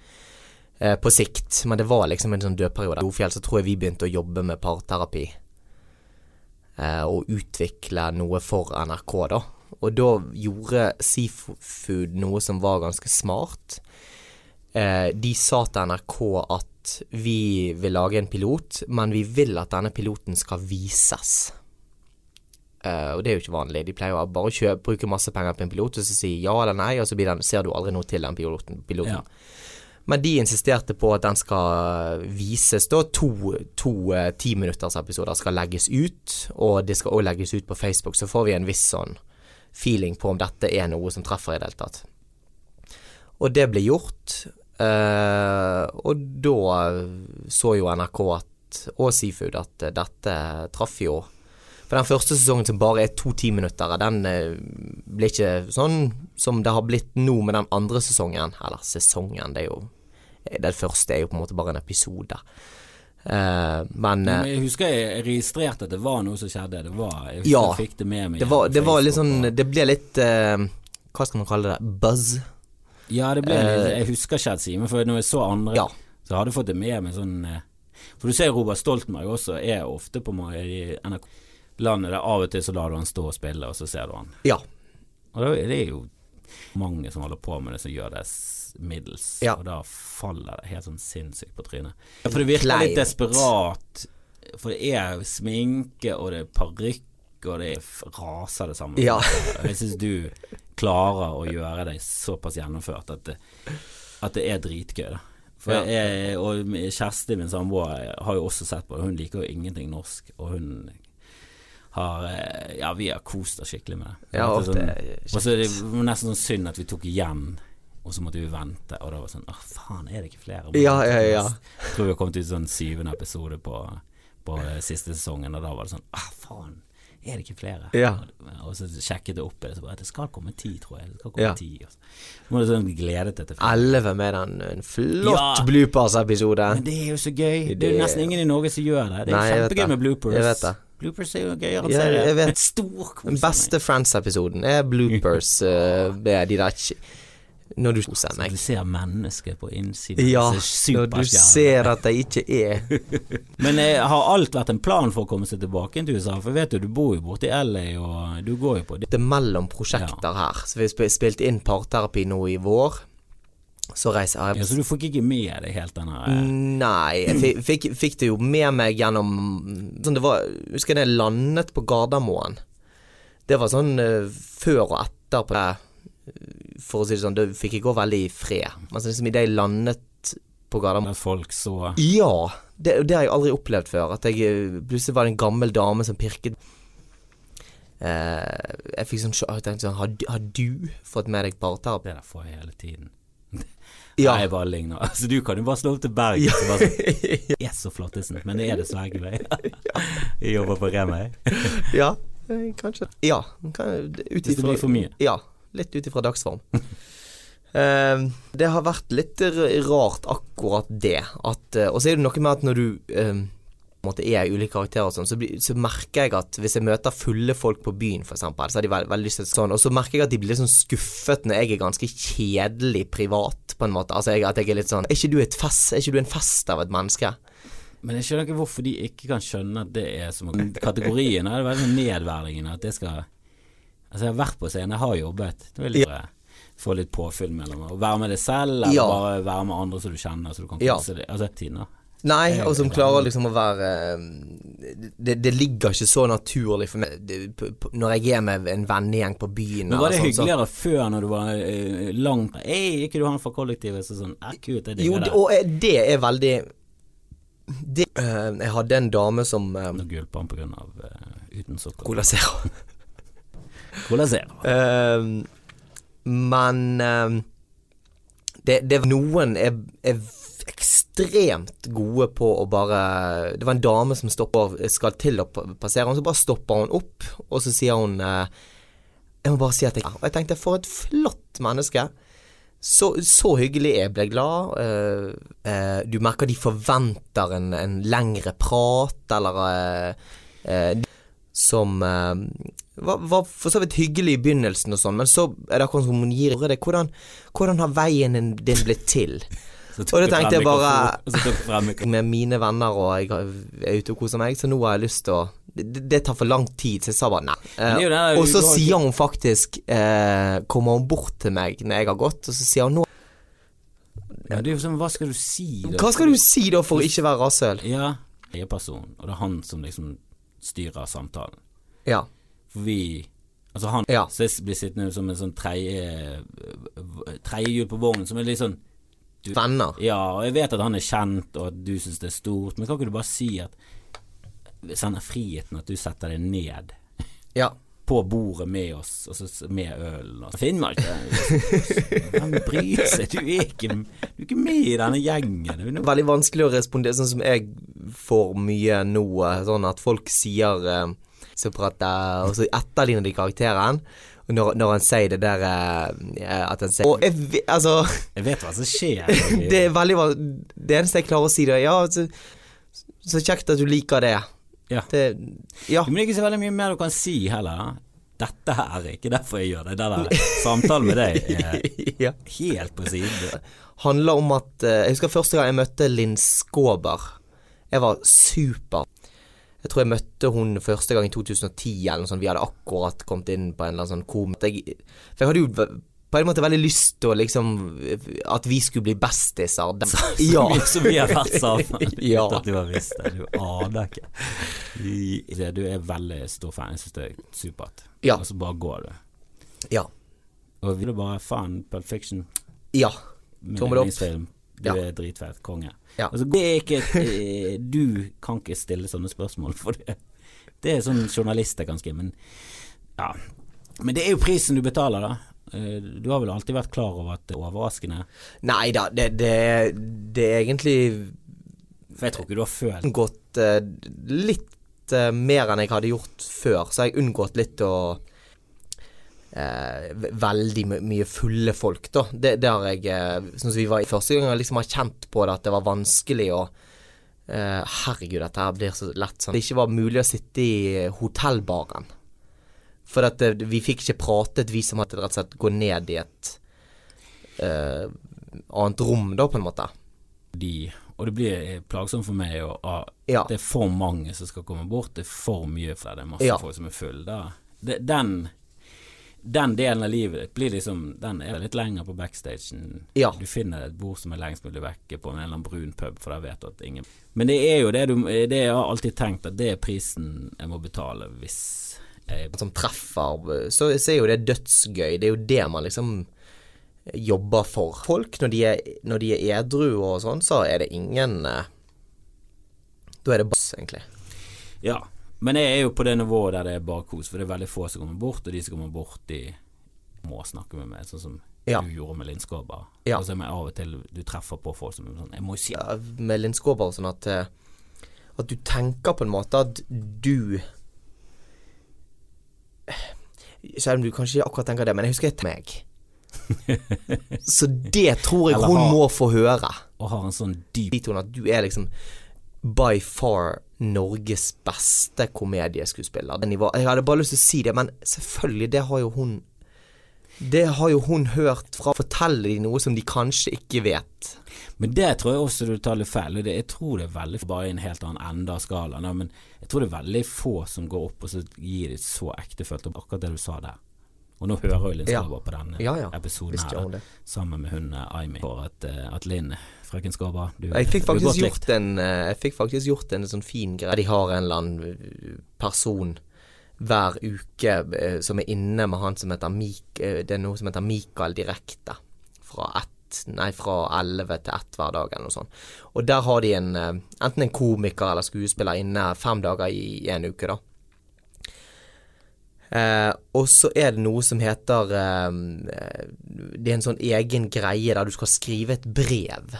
ja. på sikt, men det var liksom en sånn dødperiode. I Ofjell så tror jeg vi begynte å jobbe med parterapi. Eh, og utvikle noe for NRK, da. Og da gjorde Seafood noe som var ganske smart. Eh, de sa til NRK at vi vil lage en pilot, men vi vil at denne piloten skal vises. Eh, og det er jo ikke vanlig. De pleier jo bare å kjøpe, bruke masse penger på en pilot og så si ja eller nei, og så blir den, ser du aldri noe til den piloten. piloten.
Ja.
Men de insisterte på at den skal vises da. To, to uh, timinuttersepisoder skal legges ut, og det skal også legges ut på Facebook. Så får vi en viss sånn feeling på om dette er noe som treffer i det hele tatt. Og det ble gjort. uh, og da så jo NRK at, og Seafood at eh, dette traff jo For den første sesongen som bare er to timinuttere, den blir ikke sånn som det har blitt nå med den andre sesongen. Eller sesongen, det er jo Den første er jo på en måte bare en episode. Uh, men
Men
eh,
jeg husker jeg registrerte at det var noe som skjedde. Det var, jeg husker
Ja.
jeg fikk det med meg.
det var, det var litt sånn Det ble litt uh, Hva skal man kalle det? Buzz?
Ja, det ble uh, Jeg husker helt Simen, for når jeg så andre,
Ja.
så hadde jeg fått det med meg sånn eh, For du ser Robert Stoltenberg også er ofte på meg i NRK landet der av og til så lar du han stå og spille, og så ser du han.
Ja.
Og det, det er jo mange som holder på med det, som gjør det middels,
Ja.
og da faller det helt sånn sinnssykt på trynet. Ja, for det virker litt desperat, for det er sminke, og det er parykk, og det er raser det sammen.
Ja.
Jeg syns du klarer å gjøre det såpass gjennomført at det, at det er dritgøy, da. For jeg, og Kjersti, min samboer, har jo også sett på det. Hun liker jo ingenting norsk, og hun har eh, Ja, vi har kost oss skikkelig med det.
Ja,
Det sånn,
er
og så er det nesten sånn synd at vi tok igjen, og så måtte vi vente, og da var det sånn Åh, faen, er det ikke flere?
Ja, ja, ja.
Jeg tror vi har kommet ut sånn syvende episode på, på eh, siste sesongen, og da var det sånn Å, faen, er det ikke flere?
Ja.
Og, så sjekket jeg opp i det, så bare Det skal komme ti, tror jeg. Det skal komme
Ja.
ti. Og så så må du sånn glede deg til.
Elleve med den en flott
Ja.
bloopers-episode.
Men det er jo så gøy. Det er jo nesten ingen i Norge som gjør det. Det er
Nei,
kjempegøy med bloopers.
Jeg vet det.
Bloopers er jo gøyere enn
Ja,
serie.
jeg vet.
Storkos.
Den beste Friends-episoden er bloopers uh, med de der Når du koser
Så
meg.
Du ser mennesket på innsiden.
Ja, når du ser at de ikke er
Men jeg har alt vært en plan for å komme seg tilbake til USA? For vet du, du bor jo borte i LA, og du går jo på det.
Det er mellom prosjekter her. Så vi har spilt inn parterapi nå i vår. Så reiser
Ja, så du fikk ikke med deg helt denne eh,
Nei, jeg fikk, fikk, det jo med meg gjennom sånn det var, Husker jeg da jeg landet på Gardermoen. Det var sånn uh, før og etter på det. For å si det sånn, da fikk jeg gå veldig i fred. Men liksom idet jeg landet på Gardermoen
At folk så
Ja! Det, det har jeg aldri opplevd før. At jeg eh, plutselig var det en gammel dame som pirket Uh, Jeg fikk sånn sjokk. Jeg sånn har, du- har du fått med deg parterapi?
Det der får jeg hele tiden.
Ja.
Nei, bare ligner. Altså, du kan jo bare slå opp til Bergen. Så bare sånn, er så flottesen, men det er dessverre ikke det. Jeg jobber på Rema, jeg.
Ja, eh, kanskje. Ja. Kan, ut
Hvis det blir for mye.
Ja, litt ut ifra dagsform. uh, det har vært litt rart, akkurat det. At, uh, og så er det noe med at når du en måte er ulike karakterer og sånn, så, så merker jeg at hvis jeg møter fulle folk på byen, eksempel, så har de veld, veldig lyst til sånn, og så merker jeg at de blir litt sånn skuffet når jeg er ganske kjedelig privat, på en måte. Altså jeg, at jeg er litt sånn Er ikke du et fest, er ikke du en fest av et menneske?
Men jeg skjønner ikke hvorfor de ikke kan skjønne at det er som Kategorien er det veldig sånn nedverdigende at det skal Altså, jeg har vært på scenen, jeg har jobbet. Det vil jeg få litt påfyll mellom å være med deg selv, eller
Ja.
bare være med andre som du kjenner, så du kan
Ja.
kose deg. Altså, Tina.
Nei, og som klarer liksom å være eh, det, det ligger ikke så naturlig for meg når jeg er med en vennegjeng på byen.
Men var det
sånn,
hyggeligere så- før når du var eh, langt Ei, ikke du han fra kollektivet? Så sånn, er kult, jeg
Jo,
digger
det,
det.
og eh, det er veldig det, eh, Jeg hadde en dame som uh,
Nå gulper han av eh, uten sukker.
Cola Zero.
Cola Zero.
Eh, men eh, det, det Noen er, er ekstremt gode på å bare Det var en dame som stopper skal til å passere, og så bare stopper hun opp, og så sier hun eh, Jeg må bare si at jeg Og jeg tenkte, for et flott menneske. Så, så hyggelig. Jeg ble glad. Uh, uh, du merker de forventer en, en lengre prat, eller uh, Som var, var for så vidt hyggelig i begynnelsen og sånn, men så er det akkurat som hun gir det. Hvordan, hvordan har veien din blitt til? Og da tenkte jeg bare-. Med mine venner, og jeg er ute og koser meg, så nå har jeg lyst til å det, det tar for lang tid, så jeg sa bare nei.
Der-
og så sier hun faktisk eh, Kommer hun bort til meg når jeg har gått, og så sier hun nå
Ja, det er jo sånn, hva skal du si? da?
Hva skal du si da for å ikke være rasshøl?
Ja, jeg er person, og det er han som liksom styrer samtalen.
Ja.
For vi Altså han
Ja.
blir sittende som en sånn tredje Tredjehjul på vognen, som er litt sånn
Venner.
Ja, og jeg vet at han er kjent, og at du syns det er stort, men kan ikke du bare si at Hvis han er friheten, at du setter deg ned
Ja.
på bordet med oss, og så med ølen og Finnmark Hvem bryr seg? Du er ikke, du er ikke med i denne gjengen.
Veldig vanskelig å respondere, sånn som jeg får mye nå, sånn at folk sier eh, på prater, og så etterligner de karakteren. Når, når han sier det der eh, at han sier Og jeg, altså
Jeg vet hva som skjer.
Det er veldig Det eneste jeg klarer å si, det er ja, så, så kjekt at du liker det.
Ja.
det ja.
Men det er ikke så veldig mye mer du kan si heller. Dette her er ikke derfor jeg gjør det. Det der samtalen med deg er
ja.
helt på siden.
Handler om at eh, Jeg husker første gang jeg møtte Linn Skåber. Jeg var super. Jeg tror jeg møtte hun første gang i 2010 eller noe sånt. Vi hadde akkurat kommet inn på en eller annen sånn kom... Jeg, for jeg hadde jo på en måte veldig lyst til å liksom At vi skulle bli bestiser. Ja.
Så mye som vi har vært sammen.
Ja.
At du har visst det. Du aner ikke. Du, Du er veldig stor fan. Jeg syns det er supert.
Ja.
Og så bare går du.
Ja.
Og vi er bare faen Pulp Fiction.
ja. Tommel opp.
Du
Ja.
er dritfett. Konge.
Ja.
Altså, det er ikke et, eh, Du kan ikke stille sånne spørsmål, for det, det er sånn journalister kan skrive. Men ja. Men det er jo prisen du betaler, da. Eh, Du har vel alltid vært klar over at det er overraskende?
Nei da, det, det, det er egentlig
For jeg tror ikke du har følt
Gått eh, litt mer enn jeg hadde gjort før. Så har jeg unngått litt å eh, Veldig my mye fulle folk, da. Det, det har jeg eh, Sånn som vi var i første gang jeg liksom har kjent på det, at det var vanskelig å eh, Herregud, dette her blir så lett sånn Det ikke var mulig å sitte i hotellbaren. For at det, vi fikk ikke pratet, vi som hadde rett og slett gå ned i et eh, annet rom, da, på en måte.
de Og det blir eh, plagsomt for meg å ah,
Ja.
Det er for mange som skal komme bort. Det er for mye for det er masse
Ja.
folk som er fulle. Den den delen av livet ditt blir liksom Den er litt lenger på backstagen.
Ja.
Du finner et bord som er lengst mulig vekke på en eller annen brun pub, for da vet du at ingen Men det er jo det du Det jeg har alltid tenkt at det er prisen jeg må betale hvis jeg
som treffer, så, så er jo det dødsgøy. Det er jo det man liksom jobber for. Folk, når de er, når de er edru og sånn, så er det ingen eh, Da er det bass, egentlig.
Ja. Men jeg er jo på det nivået der det er bare kos, for det er veldig få som kommer bort, og de som kommer bort, de må snakke med meg, sånn som
Ja.
du gjorde med Linn Skåber.
Ja.
Og så er det av og til du treffer på folk som er sånn Jeg må jo si
Ja, med Linn Skåber og sånn at eh, At du tenker på en måte at du Selv om du kanskje ikke akkurat tenker det, men jeg husker til meg. Så det tror jeg
Eller
hun må få høre.
Og har en sånn dyp
at du er liksom by far Norges beste komedieskuespiller. Jeg hadde bare lyst til å si det, men selvfølgelig, det har jo hun Det har jo hun hørt fra Forteller de noe som de kanskje ikke vet.
Men det tror jeg også du tar litt feil. Det, jeg tror det er veldig bare i en helt annen ende av skalaen. Men jeg tror det er veldig få som går opp og så gir det så ektefølt opp akkurat det du sa der. Og nå hører jo Linn
Ja.
På denne
Ja, ja.
episoden her, sammen med hun eh, Aimi, for at, eh, at Linn, frøken Skåber du,
Jeg fikk
du
gjort en eh, Jeg fikk faktisk gjort en sånn fin greie. De har en eller annen eh, person hver uke eh, som er inne med han som heter Mik... Det er noe som heter Mikael Direkte. Fra ett Nei, fra 11 til 1 hver dag, eller noe sånt. Og der har de en enten en komiker eller skuespiller inne fem dager i en uke, da. Eh, og så er det noe som heter eh, Det er en sånn egen greie der du skal skrive et brev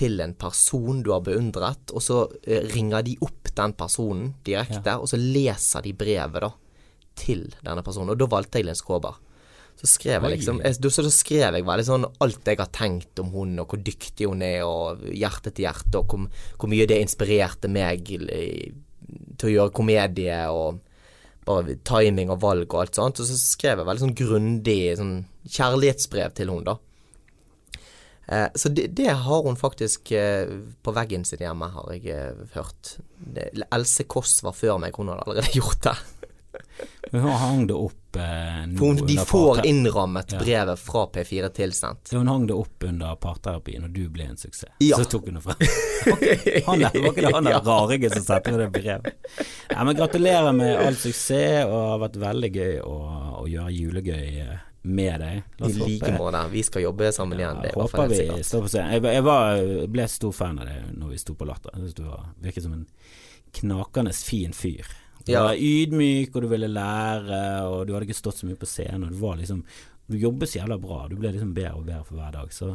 til en person du har beundret, og så eh, ringer de opp den personen direkte, og så leser de brevet da til denne personen. Og da valgte jeg Linn Skåber. Så skrev jeg liksom jeg, Så så skrev jeg veldig sånn alt jeg har tenkt om hun, og hvor dyktig hun er, og hjerte til hjerte, og hvor, hvor mye det inspirerte meg i- til å gjøre komedie, og bare timing og valg og alt sånt. Og så skrev jeg veldig sånn grundig sånn kjærlighetsbrev til hun da. Eh, så det, det har hun faktisk eh, på veggen sin hjemme, har jeg eh, hørt. Det, Else Kåss var før meg, hun hadde allerede gjort det.
Men hun hang det opp eh,
hun, de får
innrammet
innrammet
Ja.
brevet fra P4 tilsendt.
Hun hang det opp under parterapien, og du ble en suksess.
Ja.
Så tok hun det fra Han er, var ikke det han der
Ja.
rarige som sendte det brevet? Ja, men gratulerer med all suksess, og det har vært veldig gøy å, å gjøre julegøy med deg.
I like måte. Vi skal jobbe sammen igjen, det er
håper vi står på scenen. Jeg, jeg var, ble stor fan av det når vi sto på Latter. Jeg synes du var, virket som en knakende fin fyr. Du
Ja.
var ydmyk, og du ville lære, og du hadde ikke stått så mye på scenen. Og du var liksom Du jobbet så jævla bra. Du ble liksom bedre og bedre for hver dag. Så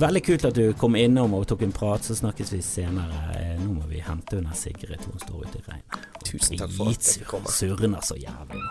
veldig kult at du kom innom og tok en prat. Så snakkes vi senere. Eh, Nå må vi hente under Sigrid. Hun står ute i regnet.
Tusen takk for at jeg fikk komme.
Surner så jævlig.